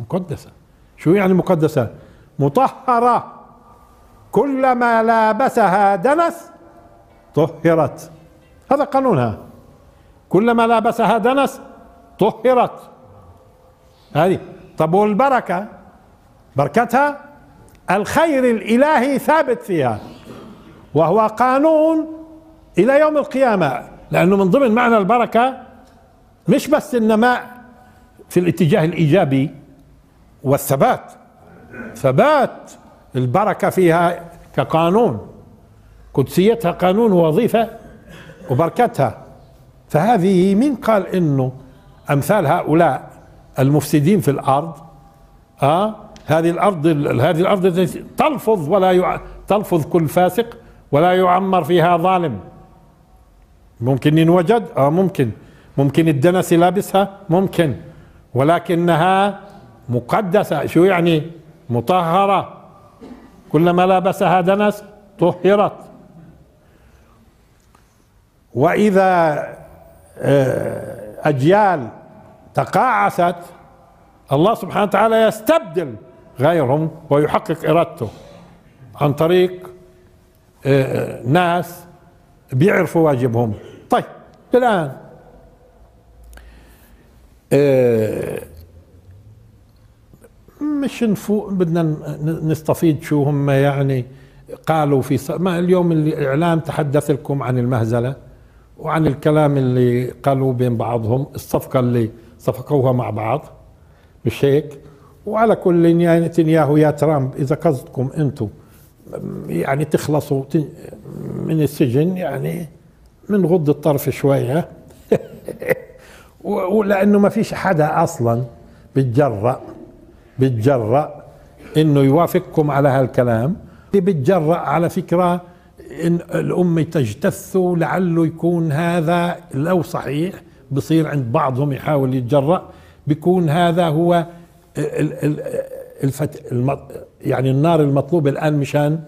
مقدسة. شو يعني مقدسة؟ مطهرة. كلما لابسها دنس طهرت. هذا قانونها. كلما لابسها دنس طهرت. هذه. طب والبركة؟ بركتها الخير الإلهي ثابت فيها وهو قانون إلى يوم القيامة. لأنه من ضمن معنى البركة مش بس النماء في الاتجاه الإيجابي والثبات. ثبات البركة فيها كقانون. قدسيتها قانون ووظيفة وبركتها. فهذه من قال إنه أمثال هؤلاء المفسدين في الأرض آه هذه الأرض هذه الأرض تلفظ ولا يع... تلفظ كل فاسق ولا يعمر فيها ظالم. ممكن ينوجد؟ آه ممكن. ممكن الدنس لابسها ممكن. ولكنها مقدسة شو يعني؟ مطهرة. كلما لابسها دنس طهرت. وإذا آه، أجيال تقاعست الله سبحانه وتعالى يستبدل غيرهم ويحقق إرادته عن طريق آه، ناس بيعرفوا واجبهم. طيب الآن آه، مش نفوق بدنا نستفيد شو هم يعني قالوا في ما اليوم الاعلام تحدث لكم عن المهزلة وعن الكلام اللي قالوا بين بعضهم الصفقة اللي صفقوها مع بعض مش هيك؟ وعلى كل يعني نتنياهو يا ترامب إذا قصدكم أنتم يعني تخلصوا من السجن يعني من غض الطرف شوية. ولأنه ما فيش حدا أصلا بتجرأ بتجرأ إنه يوافقكم على هالكلام. بتجرأ على فكرة إن الامه تجتث لعله يكون هذا لو صحيح بصير عند بعضهم يحاول يتجرأ بيكون هذا هو الفت يعني النار المطلوبة الآن مشان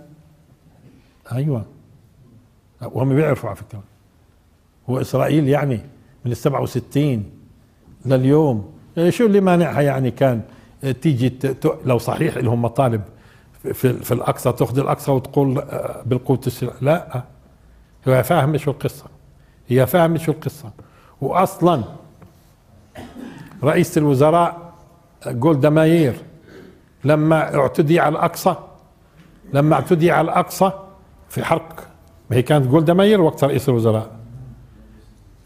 أيوة. وهم بيعرفوا على فكرة. هو إسرائيل يعني من السبعة وستين لليوم. شو اللي مانعها يعني كان؟ تيجي لو صحيح لهم مطالب في, في الأقصى تأخذ الأقصى وتقول بالقوه لا. هي فاهمة شو القصة. هي فاهمة شو القصة. واصلا رئيس الوزراء جولدا ماير لما اعتدي على الأقصى لما اعتدي على الأقصى في حرق هي كانت جولدا ماير وقت رئيس الوزراء.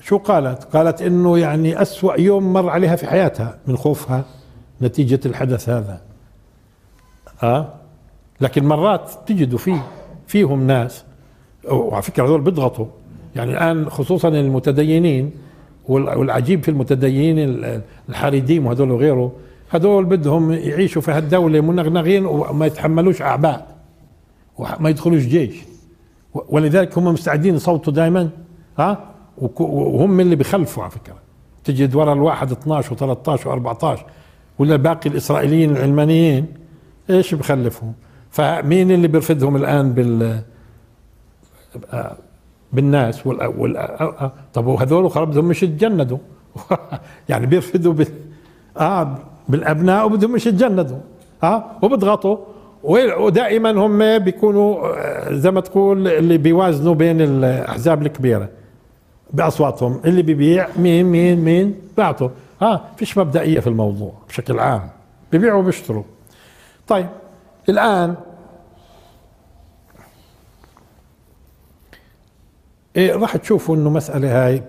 شو قالت؟ قالت إنه يعني أسوأ يوم مر عليها في حياتها من خوفها. نتيجة الحدث هذا. آه؟ لكن مرات تجدوا فيه فيهم ناس وعلى فكرة هذول بيضغطوا. يعني الآن خصوصا المتدينين والعجيب في المتدينين الحريديم وهذول وغيره هذول بدهم يعيشوا في هالدولة منغنغين وما يتحملوش أعباء وما يدخلوش جيش. ولذلك هم مستعدين يصوتوا دائما ها وهم اللي بخلفوا على فكرة. تجد ورا الواحد 12 و13 و14 ولا باقي الإسرائيليين العلمانيين؟ إيش بخلفهم؟ فمين اللي بيرفدهم الآن بال بالناس وال, وال... طب وهذول بدهم مش يتجندوا؟ يعني بيرفدوا بال... آه بالأبناء وبدهم مش يتجندوا؟ آه وبضغطوا. ودائما هم بيكونوا آه، زي ما تقول اللي بيوازنوا بين الأحزاب الكبيرة بأصواتهم. اللي بيبيع مين مين مين؟ بعته. آه فيش مبدئية في الموضوع بشكل عام. ببيعوا وبيشتروا طيب الآن إيه راح تشوفوا إنه مسألة هاي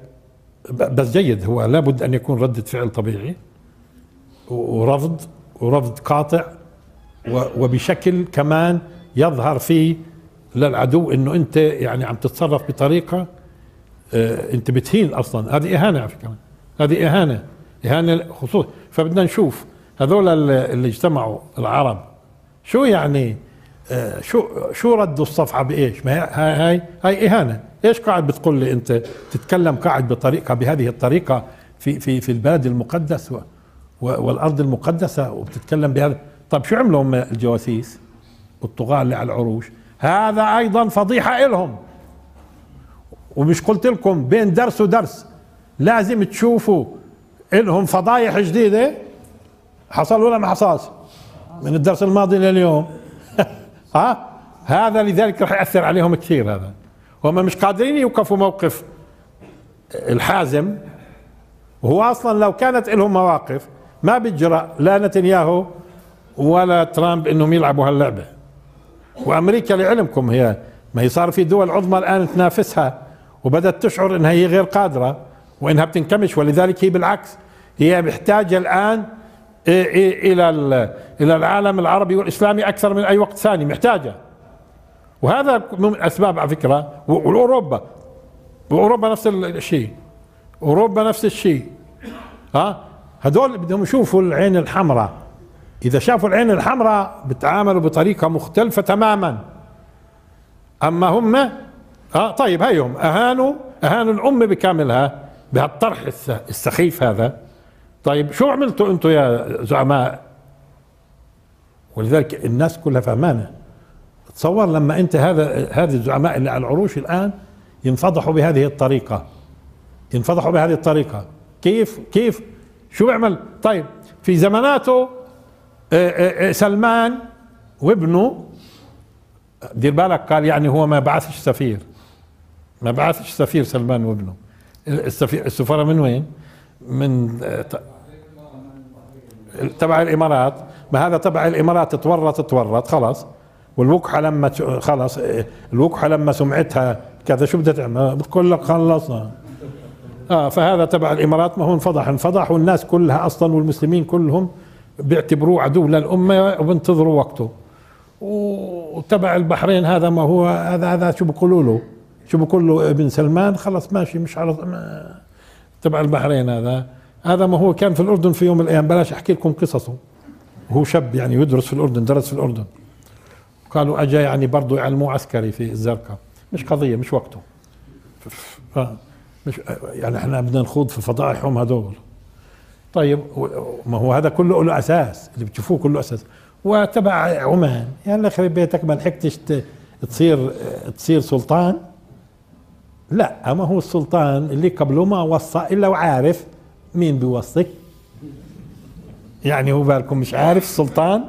بس جيد هو لابد أن يكون ردة فعل طبيعي ورفض ورفض قاطع وبشكل كمان يظهر فيه للعدو إنه أنت يعني عم تتصرف بطريقة آه أنت بتهين أصلا. هذه إهانة على فكرة هذه إهانة. اهانه خصوص فبدنا نشوف هذول اللي اجتمعوا العرب شو يعني آه، شو شو ردوا الصفعه بإيش؟ ما هاي هاي هاي إهانة، إيش قاعد بتقول لي أنت تتكلم قاعد بطريقة بهذه الطريقة في في في البلد المقدس و و- والأرض المقدسة وبتتكلم بهذا طب شو عملوا هم الجواسيس والطغاة اللي على العروش؟ هذا أيضا فضيحة إلهم ومش قلت لكم بين درس ودرس لازم تشوفوا لهم فضايح جديدة. حصل ولا ما حصلش؟ من الدرس الماضي لليوم. ها؟ هذا لذلك راح يأثر عليهم كثير هذا. هم مش قادرين يوقفوا موقف الحازم. وهو أصلا لو كانت لهم مواقف ما بيجرأ لا نتنياهو ولا ترامب إنهم يلعبوا هاللعبة. وأمريكا لعلمكم هي ما هي صار في دول عظمى الآن تنافسها وبدات تشعر إنها هي غير قادرة. وإنها بتنكمش ولذلك هي بالعكس هي محتاجة الآن إلى ال- إلى العالم العربي والإسلامي أكثر من أي وقت ثاني محتاجة. وهذا من الاسباب على فكرة واوروبا وأوروبا نفس الشيء أوروبا نفس الشيء. ها؟ هذول بدهم يشوفوا العين الحمراء. إذا شافوا العين الحمراء بتعاملوا بطريقة مختلفة تماما. أما هم آه طيب هيهم أهانوا أهانوا الأمة بكاملها. بهالطرح الس- السخيف هذا. طيب شو عملتوا أنتم يا زعماء؟ ولذلك الناس كلها فهمانة. تصور لما انت هذا هذه الزعماء اللي على العروش الآن ينفضحوا بهذه الطريقة. ينفضحوا بهذه الطريقة. كيف كيف؟ شو بيعمل؟ طيب في زماناته آه، آه، آه، سلمان وابنه دير بالك قال يعني هو ما بعثش سفير. ما بعثش سفير سلمان وابنه. السفارة من وين؟ من تبع الإمارات. ما هذا تبع الإمارات تورط تورط خلاص. والوقحة لما خلاص الوقحة لما سمعتها كذا شو بدها تعمل؟ بتقول لك خلصنا. آه فهذا تبع الإمارات ما هو انفضح. انفضح والناس كلها أصلا والمسلمين كلهم بيعتبروه عدو للأمة وبنتظروا وقته. وتبع البحرين هذا ما هو هذا هذا شو بيقولوا له؟ شو بيقول له ابن سلمان خلص ماشي مش على تبع البحرين هذا. هذا ما هو كان في الأردن في يوم من الأيام. بلاش أحكي لكم قصصه. هو شاب يعني يدرس في الأردن درس في الأردن. قالوا اجى يعني برضه يعلموه عسكري في الزرقاء. مش قضية مش وقته. مش يعني إحنا بدنا نخوض في فضائحهم هذول. طيب ما هو هذا كله له أساس. اللي بتشوفوه كله أساس. وتبع عمان. يا الله يخرب بيتك ما لحقتش تصير تصير سلطان. لا ما هو السلطان اللي قبله ما وصى إلا وعارف مين بيوصي. يعني هو بالكم مش عارف السلطان.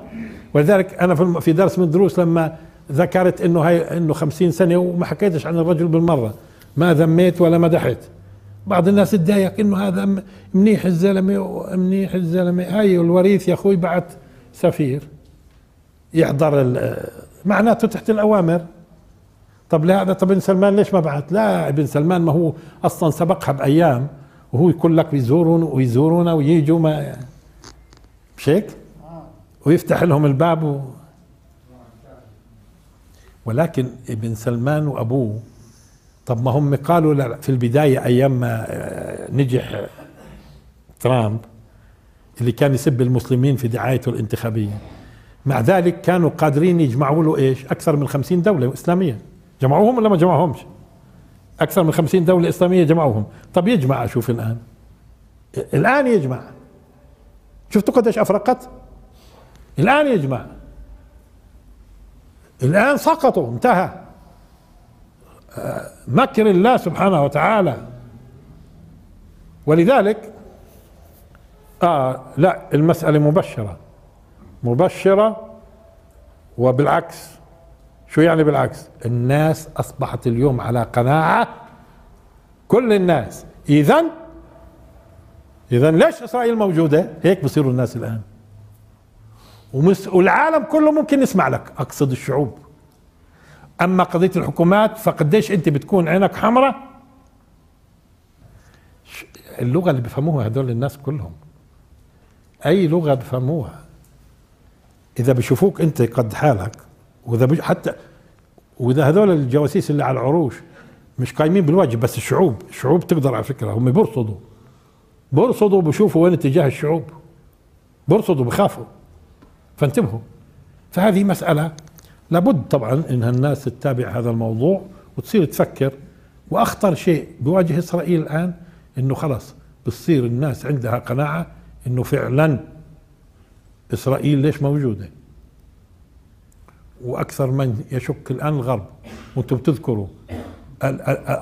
ولذلك أنا في درس من الدروس لما ذكرت إنه هي إنه خمسين سنة وما حكيتش عن الرجل بالمرة. ما ذميت ولا مدحت بعض الناس تضايق إنه هذا منيح الزلمة ومنيح الزلمة. هاي الوريث يا أخوي بعت سفير. يحضر معناته تحت الأوامر. طب لهذا طب ابن سلمان ليش ما بعت؟ لا ابن سلمان ما هو أصلا سبقها بأيام وهو يقول لك بيزورون ويزورونا ويجوا ما مش هيك؟ ويفتح لهم الباب و... ولكن ابن سلمان وأبوه طب ما هم قالوا لا في البداية أيام ما آه، نجح ترامب اللي كان يسب المسلمين في دعايته الانتخابية مع ذلك كانوا قادرين يجمعوا له إيش؟ أكثر من خمسين دولة إسلامية جمعوهم ولا ما جمعوهمش؟ أكثر من خمسين دولة إسلامية جمعوهم. طب يجمع أشوف الآن. الآن يجمع. شفتوا قديش أفرقت؟ الآن يجمع. الآن سقطوا انتهى. آه، مكر الله سبحانه وتعالى. ولذلك آه لا المسألة مبشرة. مبشرة وبالعكس. شو يعني بالعكس؟ الناس أصبحت اليوم على قناعة كل الناس. إذا إذا ليش إسرائيل موجودة؟ هيك بصيروا الناس الآن. ومس والعالم كله ممكن يسمع لك أقصد الشعوب. أما قضية الحكومات فقديش أنت بتكون عينك حمراء؟ اللغة اللي بيفهموها هدول الناس كلهم. أي لغة بيفهموها إذا بيشوفوك أنت قد حالك وإذا بي حتى وإذا هذول الجواسيس اللي على العروش مش قايمين بالواجب بس الشعوب الشعوب تقدر على فكرة هم بيرصدوا. بيرصدوا بيشوفوا وين اتجاه الشعوب. برصدوا بخافوا. فانتبهوا. فهذه مسألة لابد طبعا انها الناس تتابع هذا الموضوع وتصير تفكر. وأخطر شيء بواجه إسرائيل الآن إنه خلص بتصير الناس عندها قناعة إنه فعلا إسرائيل ليش موجودة؟ وأكثر من يشك الآن الغرب. وأنتم بتذكروا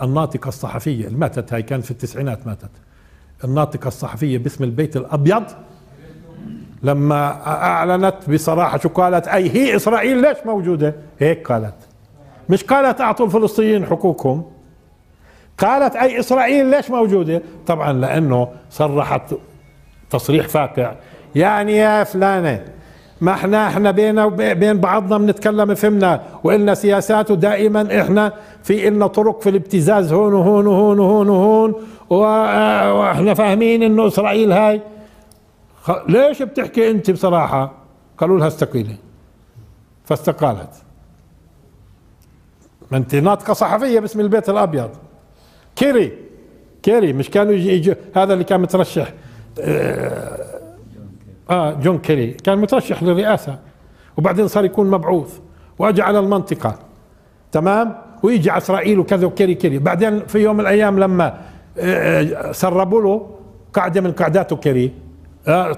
الناطقة الصحفية اللي ماتت هاي كانت في التسعينات ماتت. الناطقة الصحفية باسم البيت الأبيض لما أعلنت بصراحة شو قالت؟ أي هي إسرائيل ليش موجودة؟ هيك قالت. مش قالت أعطوا الفلسطينيين حقوقهم. قالت أي إسرائيل ليش موجودة؟ طبعا لأنه صرحت تصريح فاقع. يعني يا فلانة ما إحنا إحنا بينا وبين بعضنا بنتكلم فهمنا وإلنا سياسات ودائما إحنا في إلنا طرق في الابتزاز هون وهون وهون وهون وهون وإحنا فاهمين انه اسرائيل هاي. ليش بتحكي انت بصراحة؟ قالوا لها استقيلي. فاستقالت. ما انت ناطقة صحفية باسم البيت الأبيض. كيري. كيري مش كانوا يجي, هذا اللي كان مترشح. آه, جون كيري كان مترشح للرئاسة وبعدين صار يكون مبعوث واجى على المنطقة. تمام؟ ويجي على إسرائيل وكذا وكيري كيري بعدين في يوم من الأيام لما آه سربوا له قاعدة من قاعداته كيري آه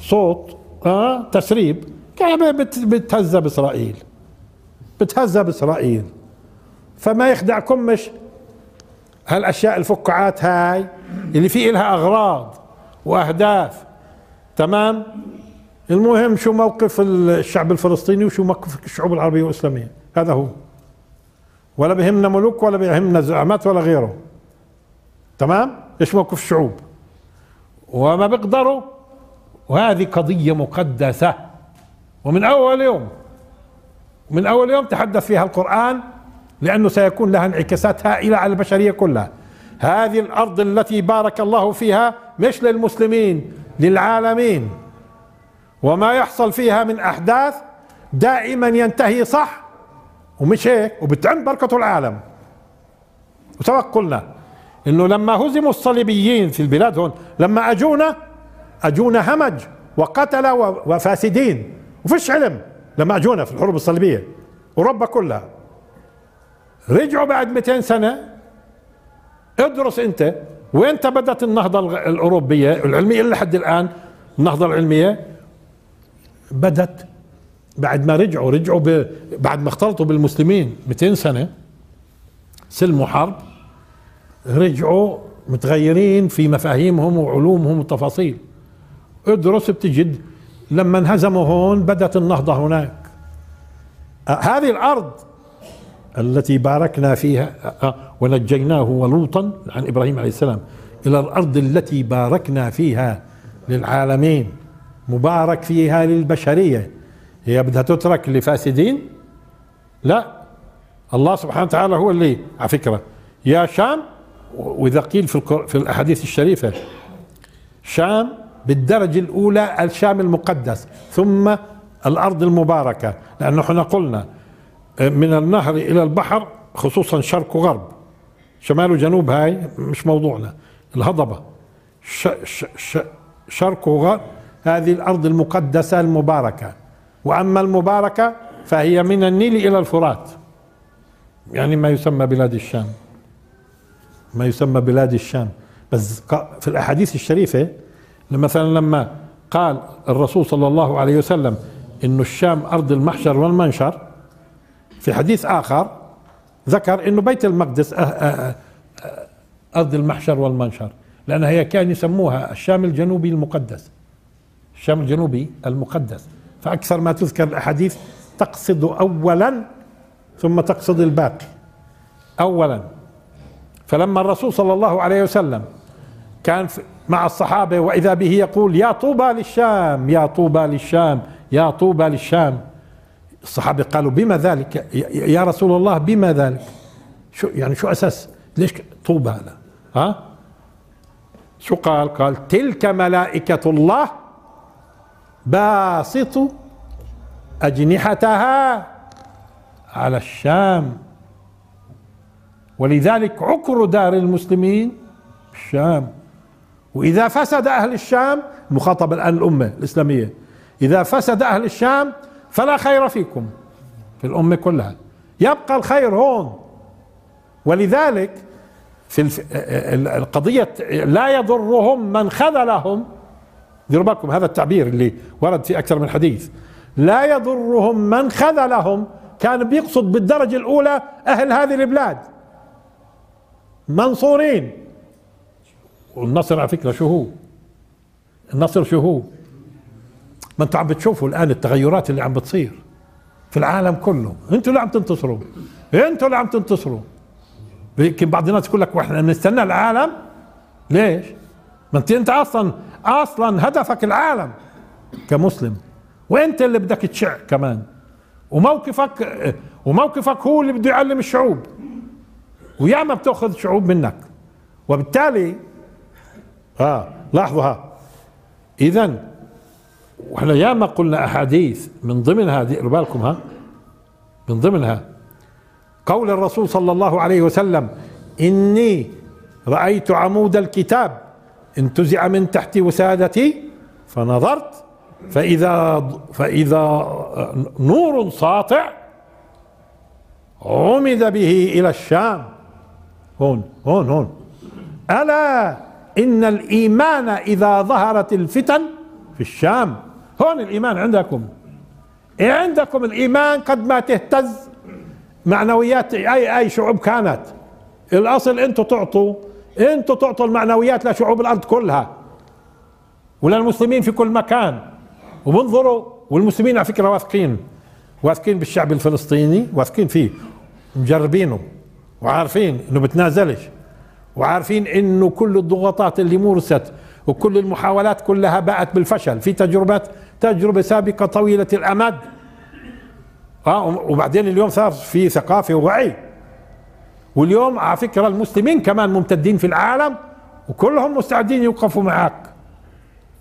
صوت آه تسريب. كان بتهزى بإسرائيل. بتهزى بإسرائيل. فما يخدعكم مش هالأشياء الفقاعات هاي اللي في لها أغراض وأهداف. تمام؟ المهم شو موقف الشعب الفلسطيني وشو موقف الشعوب العربية والإسلامية؟ هذا هو. ولا بهمنا ملوك ولا بهمنا زعمات ولا غيره. تمام؟ إيش موقف الشعوب؟ وما بيقدروا وهذه قضية مقدسة. ومن أول يوم من أول يوم تحدث فيها القرآن لأنه سيكون لها انعكاسات هائلة على البشرية كلها. هذه الأرض التي بارك الله فيها مش للمسلمين. للعالمين. وما يحصل فيها من أحداث دائما ينتهي صح ومش هيك؟ وبتعم بركة العالم. وسبق قلنا إنه لما هزموا الصليبيين في البلاد هون لما أجونا أجونا همج وقتل وفاسدين. وفيش علم لما أجونا في الحروب الصليبية. أوروبا كلها. رجعوا بعد 200 سنة. ادرس أنت وين بدت النهضة الأوروبية؟ العلمية لحد الآن النهضة العلمية بدت بعد ما رجعوا رجعوا. بعد ما اختلطوا بالمسلمين 200 سنة. سلموا حرب رجعوا متغيرين في مفاهيمهم وعلومهم وتفاصيل ادرس بتجد لما انهزموا هون بدت النهضة هناك. هذه الأرض التي باركنا فيها آه، ونجيناه ولوطا عن إبراهيم عليه السلام إلى الأرض التي باركنا فيها للعالمين مبارك فيها للبشرية. هي بدها تترك لفاسدين؟ لا. الله سبحانه وتعالى هو اللي على فكرة يا شام وإذا قيل في في الأحاديث الشريفة شام بالدرجة الأولى الشام المقدس ثم الأرض المباركة لأنه إحنا قلنا من النهر إلى البحر خصوصا شرق وغرب. شمال وجنوب هاي مش موضوعنا. الهضبة. ش ش ش شرق وغرب هذه الأرض المقدسة المباركة. وأما المباركة فهي من النيل إلى الفرات. يعني ما يسمى بلاد الشام. ما يسمى بلاد الشام. بس في الأحاديث الشريفة مثلا لما قال الرسول صلى الله عليه وسلم إنه الشام أرض المحشر والمنشر في حديث آخر ذكر أنه بيت المقدس أه- أه- أه- أرض المحشر والمنشر لأنها هي كان يسموها الشام الجنوبي المقدس. الشام الجنوبي المقدس. فأكثر ما تذكر الأحاديث تقصد أولا ثم تقصد الباقي. أولا. فلما الرسول صلى الله عليه وسلم كان مع الصحابة وإذا به يقول يا طوبى للشام يا طوبى للشام يا طوبى للشام. الصحابة قالوا بما ذلك؟ يا رسول الله بما ذلك؟ شو يعني شو أساس؟ ليش طوبى هذا؟ ها؟ شو قال؟ قال تلك ملائكة الله باسط أجنحتها على الشام. ولذلك عكر دار المسلمين الشام. وإذا فسد أهل الشام مخاطب الآن الأمة الإسلامية إذا فسد أهل الشام فلا خير فيكم في الأمة كلها. يبقى الخير هون. ولذلك في. القضية لا يضرهم من خذلهم. ديروا بالكم هذا التعبير اللي ورد في أكثر من حديث. لا يضرهم من خذلهم. كان بيقصد بالدرجة الأولى أهل هذه البلاد. منصورين. والنصر على فكرة شو هو؟ النصر شو هو؟ ما أنتم عم بتشوفوا الآن التغيرات اللي عم بتصير في العالم كله. أنتوا اللي عم تنتصروا. أنتوا اللي عم تنتصروا. يمكن بعض الناس يقول لك وإحنا نستنى العالم؟ ليش؟ ما انت انت أصلا أصلا هدفك العالم كمسلم. وأنت اللي بدك تشع كمان. وموقفك وموقفك هو اللي بده يعلم الشعوب. وياما بتأخذ شعوب منك. وبالتالي آه لاحظوا ها. اذا وإحنا ياما قلنا أحاديث من ضمنها ديروا بالكم ها؟ من ضمنها. قول الرسول صلى الله عليه وسلم إني رأيت عمود الكتاب انتزع من تحت وسادتي فنظرت فإذا فإذا نور ساطع عمد به إلى الشام. هون هون هون. ألا إن الإيمان إذا ظهرت الفتن في الشام؟ هون الإيمان عندكم. إيه عندكم الإيمان قد ما تهتز؟ معنويات اي أي شعوب كانت. الأصل أنتم تعطوا. أنتم تعطوا المعنويات لشعوب الأرض كلها. وللمسلمين في كل مكان. وبنظروا والمسلمين على فكرة واثقين. واثقين بالشعب الفلسطيني واثقين فيه. مجربينه. وعارفين إنه بتنازلش. وعارفين إنه كل الضغوطات اللي مورست وكل المحاولات كلها باءت بالفشل. في تجربات تجربة سابقة طويلة الأمد. آه وبعدين اليوم صار في ثقافة ووعي. واليوم على فكره المسلمين كمان ممتدين في العالم وكلهم مستعدين يوقفوا معك.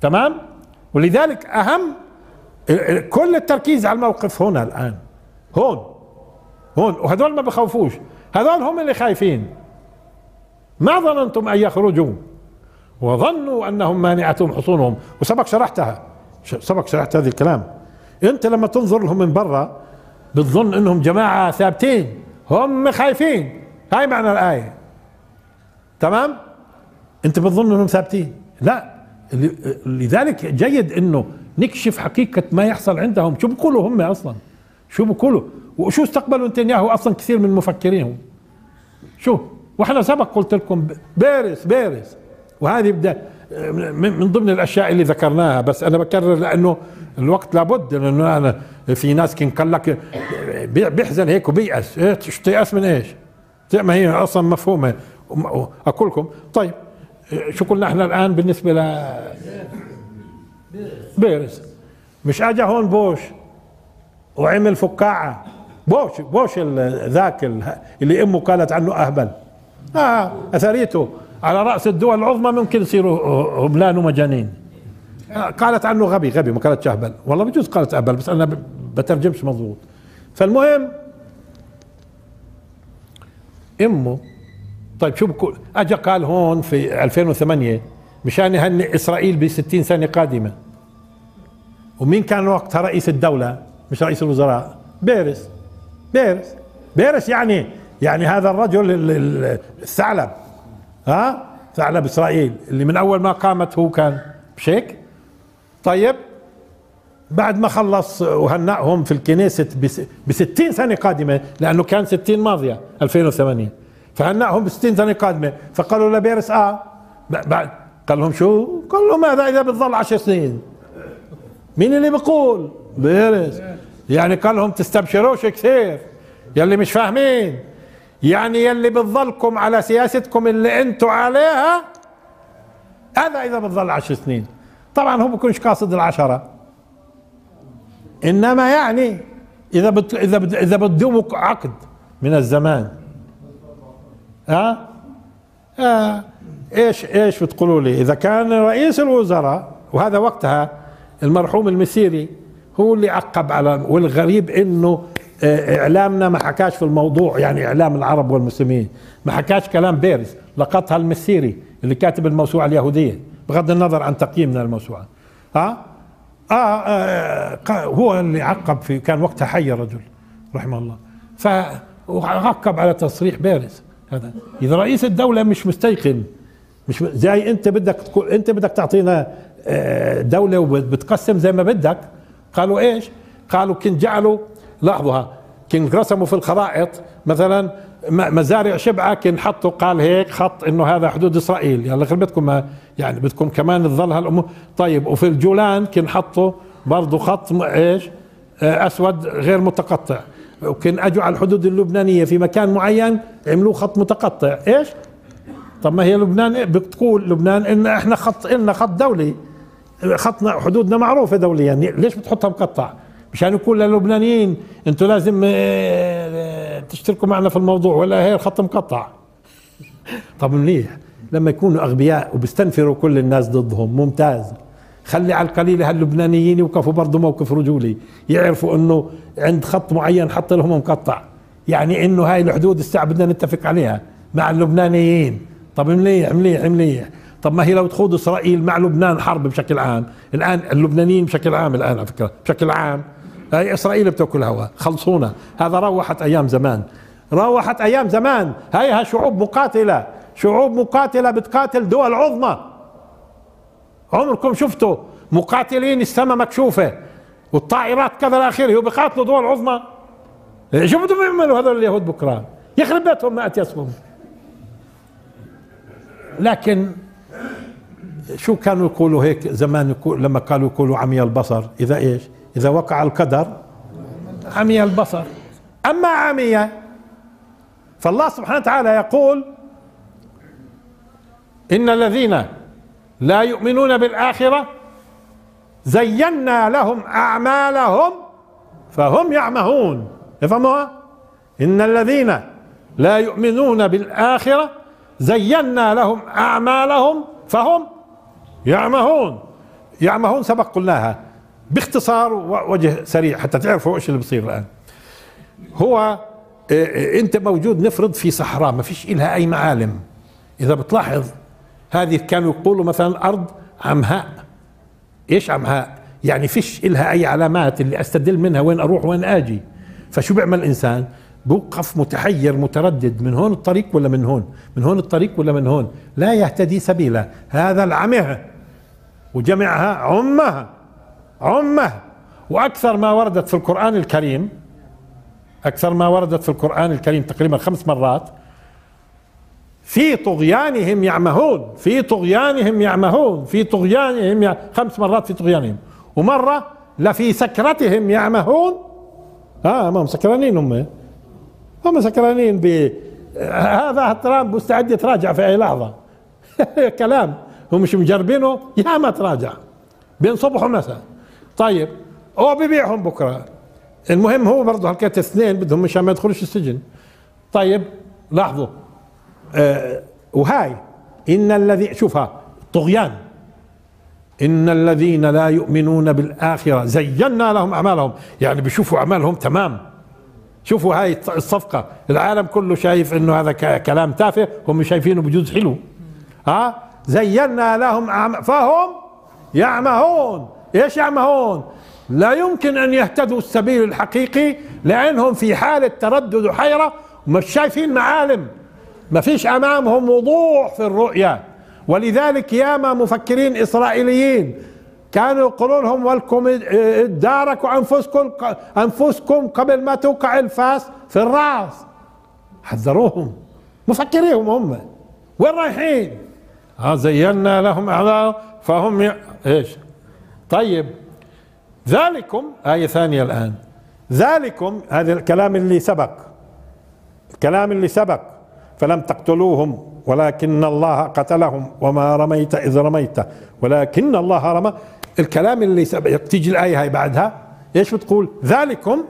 تمام؟ ولذلك أهم كل التركيز على الموقف هنا الآن. هون. هون. وهذول ما بخوفوش. هذول هم اللي خايفين. ما ظننتم أن يخرجوا. وظنوا أنهم مانعتهم حصونهم. وسبق شرحتها. سبق شرحت هذا الكلام. انت لما تنظر لهم من برا بتظن انهم جماعة ثابتين. هم خايفين. هاي معنى الآية. تمام؟ انت بتظن انهم ثابتين. لا. لذلك جيد انه نكشف حقيقة ما يحصل عندهم. شو بيقولوا هم أصلا؟ شو بيقولوا؟ وشو استقبلوا نتنياهو أصلا كثير من مفكرينهم؟ شو؟ وإحنا سبق قلت لكم بارس بارس وهذه بدأ من ضمن الأشياء اللي ذكرناها بس أنا بكرر لأنه الوقت لابد لأنه أنا في ناس كان قال لك بيحزن هيك وبيأس. إيش تيأس من إيش؟ ما هي أصلا مفهومة. أقول لكم طيب شو قلنا إحنا الآن بالنسبة لبيرس. مش اجى هون بوش وعمل فكاعة؟ بوش بوش ذاك اللي أمه قالت عنه أهبل. آه أثريته. على رأس الدول العظمى ممكن يصيروا هبلان ومجانين. قالت عنه غبي غبي ما قالت اهبل والله بجوز قالت اهبل بس أنا بترجمش مضبوط. فالمهم إمه طيب شو بقول اجى قال هون في 2008 مشان يهنئ إسرائيل ب 60 سنة قادمة. ومين كان وقتها رئيس الدولة؟ مش رئيس الوزراء. بيرس. بيرس. بيرس يعني يعني هذا الرجل الثعلب. ها؟ ثعلب إسرائيل اللي من أول ما قامت هو كان مش هيك طيب بعد ما خلص وهنأهم في الكنيسة ب 60 سنة قادمة لأنه كان 60 ماضية 2008 فهنأهم ب 60 سنة قادمة. فقالوا لبيرس آه بعد قال لهم شو؟ قال لهم ماذا إذا بتظل 10 سنين؟ مين اللي بيقول؟ بيرس. يعني قال لهم تستبشروش كثير يلي مش فاهمين. يعني يلي بتظلكم على سياستكم اللي أنتم عليها هذا إذا بتظل عشر سنين. طبعا هو بكونش قاصد العشرة. إنما يعني إذا بت إذا بت إذا بتدوموا عقد من الزمان. ها؟ آه إيش إيش بتقولوا لي؟ إذا كان رئيس الوزراء وهذا وقتها المرحوم المسيري هو اللي عقب على والغريب إنه إعلامنا ما حكاش في الموضوع يعني إعلام العرب والمسلمين. ما حكاش كلام بارز لقطها المسيري اللي كاتب الموسوعة اليهودية بغض النظر عن تقييمنا الموسوعة. ها؟ آه, آه هو اللي عقب في كان وقتها حي الرجل رحمه الله. فعقب على تصريح بارز. هذا. إذا رئيس الدولة مش مستيقن مش زي أنت بدك تكون أنت بدك تعطينا آه، دولة وبتقسم زي ما بدك. قالوا إيش؟ قالوا كن جعلوا لاحظوا كن رسموا في الخرائط مثلا مزارع شبعة كن حطوا قال هيك خط إنه هذا حدود إسرائيل. يلا خلي بدكم يعني بدكم كمان تظل هالأمور. طيب وفي الجولان كن حطوا برضه خط إيش؟ آه، أسود غير متقطع. وكان اجوا على الحدود اللبنانية في مكان معين عملوه خط متقطع. إيش؟ طب ما هي لبنان؟ بتقول لبنان إن إحنا خط لنا خط دولي. خطنا حدودنا معروفة دوليا. يعني ليش بتحطها مقطع؟ مشان يقول للبنانيين. أنتم لازم آه، تشتركوا معنا في الموضوع ولا هي الخط مقطع. طب منيح. لما يكونوا أغبياء وبيستنفروا كل الناس ضدهم ممتاز. خلي على القليلة هاللبنانيين يوقفوا برضه موقف رجولي. يعرفوا إنه عند خط معين حط لهم مقطع. يعني إنه هاي الحدود الساعة بدنا نتفق عليها مع اللبنانيين. طب مليح مليح مليح طب ما هي لو تخوض إسرائيل مع لبنان حرب بشكل عام. الآن اللبنانيين بشكل عام الآن على فكرة بشكل عام هاي إسرائيل بتأكل هوا. خلصونا. هذا روحت أيام زمان. روحت أيام زمان. هاي شعوب مقاتلة. شعوب مقاتلة بتقاتل دول عظمى. عمركم شفتوا؟ مقاتلين السماء مكشوفة. والطائرات كذا إلى اخره وبيقاتلوا دول عظمى. شو بدهم يعملوا هذول اليهود بكرة؟ يخرب بيتهم مئة يسهم لكن شو كانوا يقولوا هيك زمان؟ يقول لما قالوا يقولوا عمي البصر. إذا إيش؟ إذا وقع القدر عمي البصر. أما عمي فالله سبحانه وتعالى يقول إن الذين لا يؤمنون بالآخرة زينا لهم أعمالهم فهم يعمهون. افهموها إن الذين لا يؤمنون بالآخرة زينا لهم أعمالهم فهم يعمهون. يعمهون سبق قلناها. باختصار وجه سريع حتى تعرفوا إيش اللي بصير الآن. هو إيه، إيه، أنت موجود نفرض في صحراء ما فيش إلها أي معالم. إذا بتلاحظ هذه كانوا يقولوا مثلا الأرض عمهاء. إيش عمهاء؟ يعني فيش إلها أي علامات اللي أستدل منها وين أروح وين آجي. فشو بيعمل الإنسان؟ بوقف متحير متردد. من هون الطريق ولا من هون؟ من هون الطريق ولا من هون؟ لا يهتدي سبيلا. هذا العمه. وجمعها عمه عمة وأكثر ما وردت في القرآن الكريم أكثر ما وردت في القرآن الكريم تقريبا خمس مرات في طغيانهم يعمهون في طغيانهم يعمهون في طغيانهم يع... خمس مرات في طغيانهم. ومرة لفي سكرتهم يعمهون. آه ما هم سكرانين هم. هم سكرانين ب هذا ترامب مستعد يتراجع في أي لحظة. كلام. هم مش مجربينه يا ما تراجع. بين صبح ومساء. طيب هو ببيعهم بكرة. المهم هو برضه حكايه اثنين بدهم مشان ما يدخلوش السجن. طيب لاحظوا. آه وهاي إن الذي شوفها طغيان. إن الذين لا يؤمنون بالآخرة زينا لهم أعمالهم. يعني بيشوفوا أعمالهم تمام. شوفوا هاي الصفقة. العالم كله شايف إنه هذا كلام تافه هم شايفينه بجوز حلو. ها؟ زينا لهم فهم يعمهون. إيش يعمهون؟ لا يمكن أن يهتدوا السبيل الحقيقي لأنهم في حالة تردد وحيرة ومش شايفين معالم. ما فيش أمامهم وضوح في الرؤيا ولذلك ياما مفكرين إسرائيليين كانوا يقولون لهم ولكم اداركوا أنفسكم أنفسكم قبل ما توقع الفاس في الرأس حذروهم مفكريهم هم. وين رايحين؟ ها زينا لهم اعمال فهم ي... إيش؟ طيب. ذلكم آية ثانية الآن. ذلكم هذا الكلام اللي سبق. الكلام اللي سبق. فلم تقتلوهم ولكن الله قتلهم. وما رميت إذ رميت. ولكن الله رمى. الكلام اللي تيجي الآية هاي بعدها. إيش بتقول؟ ذلكم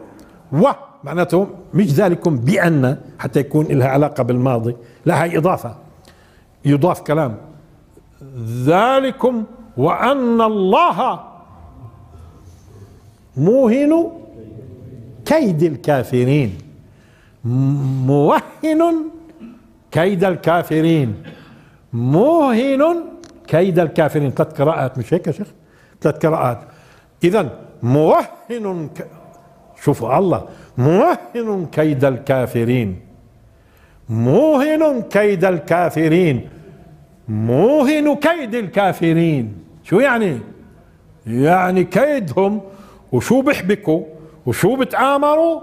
و معناته مش ذلكم بأن حتى يكون لها علاقة بالماضي. لا هي إضافة. يضاف كلام. ذلكم وأن الله موهن كيد الكافرين. موهن كيد الكافرين. موهن كيد الكافرين. ثلاث قراءات مش هيك يا شيخ؟ ثلاث قراءات. اذا موهن ك... شوفوا الله. موهن كيد الكافرين. موهن كيد الكافرين. موهن كيد الكافرين. شو يعني؟ يعني كيدهم وشو بيحبكوا وشو بتآمروا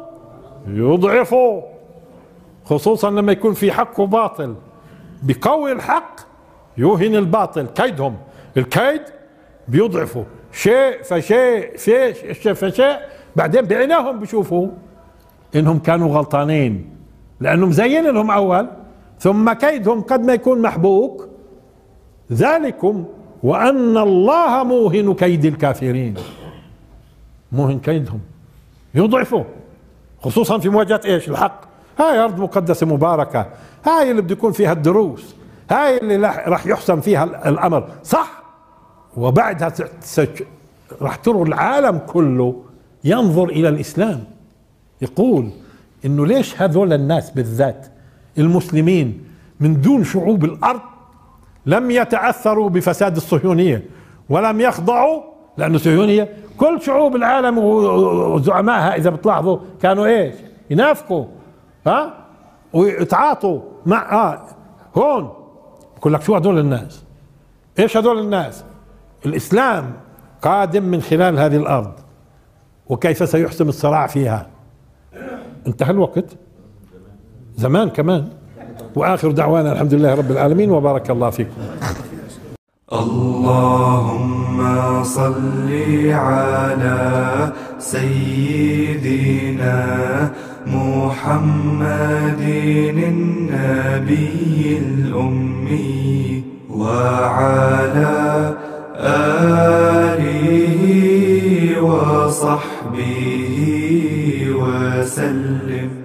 يضعفوا خصوصا لما يكون في حق وباطل. بقوي الحق يوهن الباطل كيدهم. الكيد بيضعفوا. شيء فشيء شيء فشيء. بعدين بعينهم بيشوفوا إنهم كانوا غلطانين لأنه مزين لهم أول ثم كيدهم قد ما يكون محبوك. ذلكم وأن الله موهن كيد الكافرين. موهن كيدهم. يضعفوا خصوصا في مواجهة إيش؟ الحق. هاي أرض مقدسة مباركة. هاي اللي بده يكون فيها الدروس. هاي اللي راح يحسن فيها الأمر. صح؟ وبعدها راح ترى العالم كله ينظر إلى الإسلام. يقول إنه ليش هذول الناس بالذات المسلمين من دون شعوب الأرض لم يتاثروا بفساد الصهيونية ولم يخضعوا لأنه الصهيونية كل شعوب العالم وزعمائها إذا بتلاحظوا كانوا إيش؟ ينافقوا ها ويتعاطوا مع آه هون بقول لك شو هدول الناس؟ إيش هدول الناس؟ الإسلام قادم من خلال هذه الأرض وكيف سيحسم الصراع فيها انتهى الوقت زمان كمان وآخر دعوانا الحمد لله رب العالمين وبارك الله فيكم. اللهم صل على سيدنا محمد النبي الأمي وعلى آله وصحبه وسلم.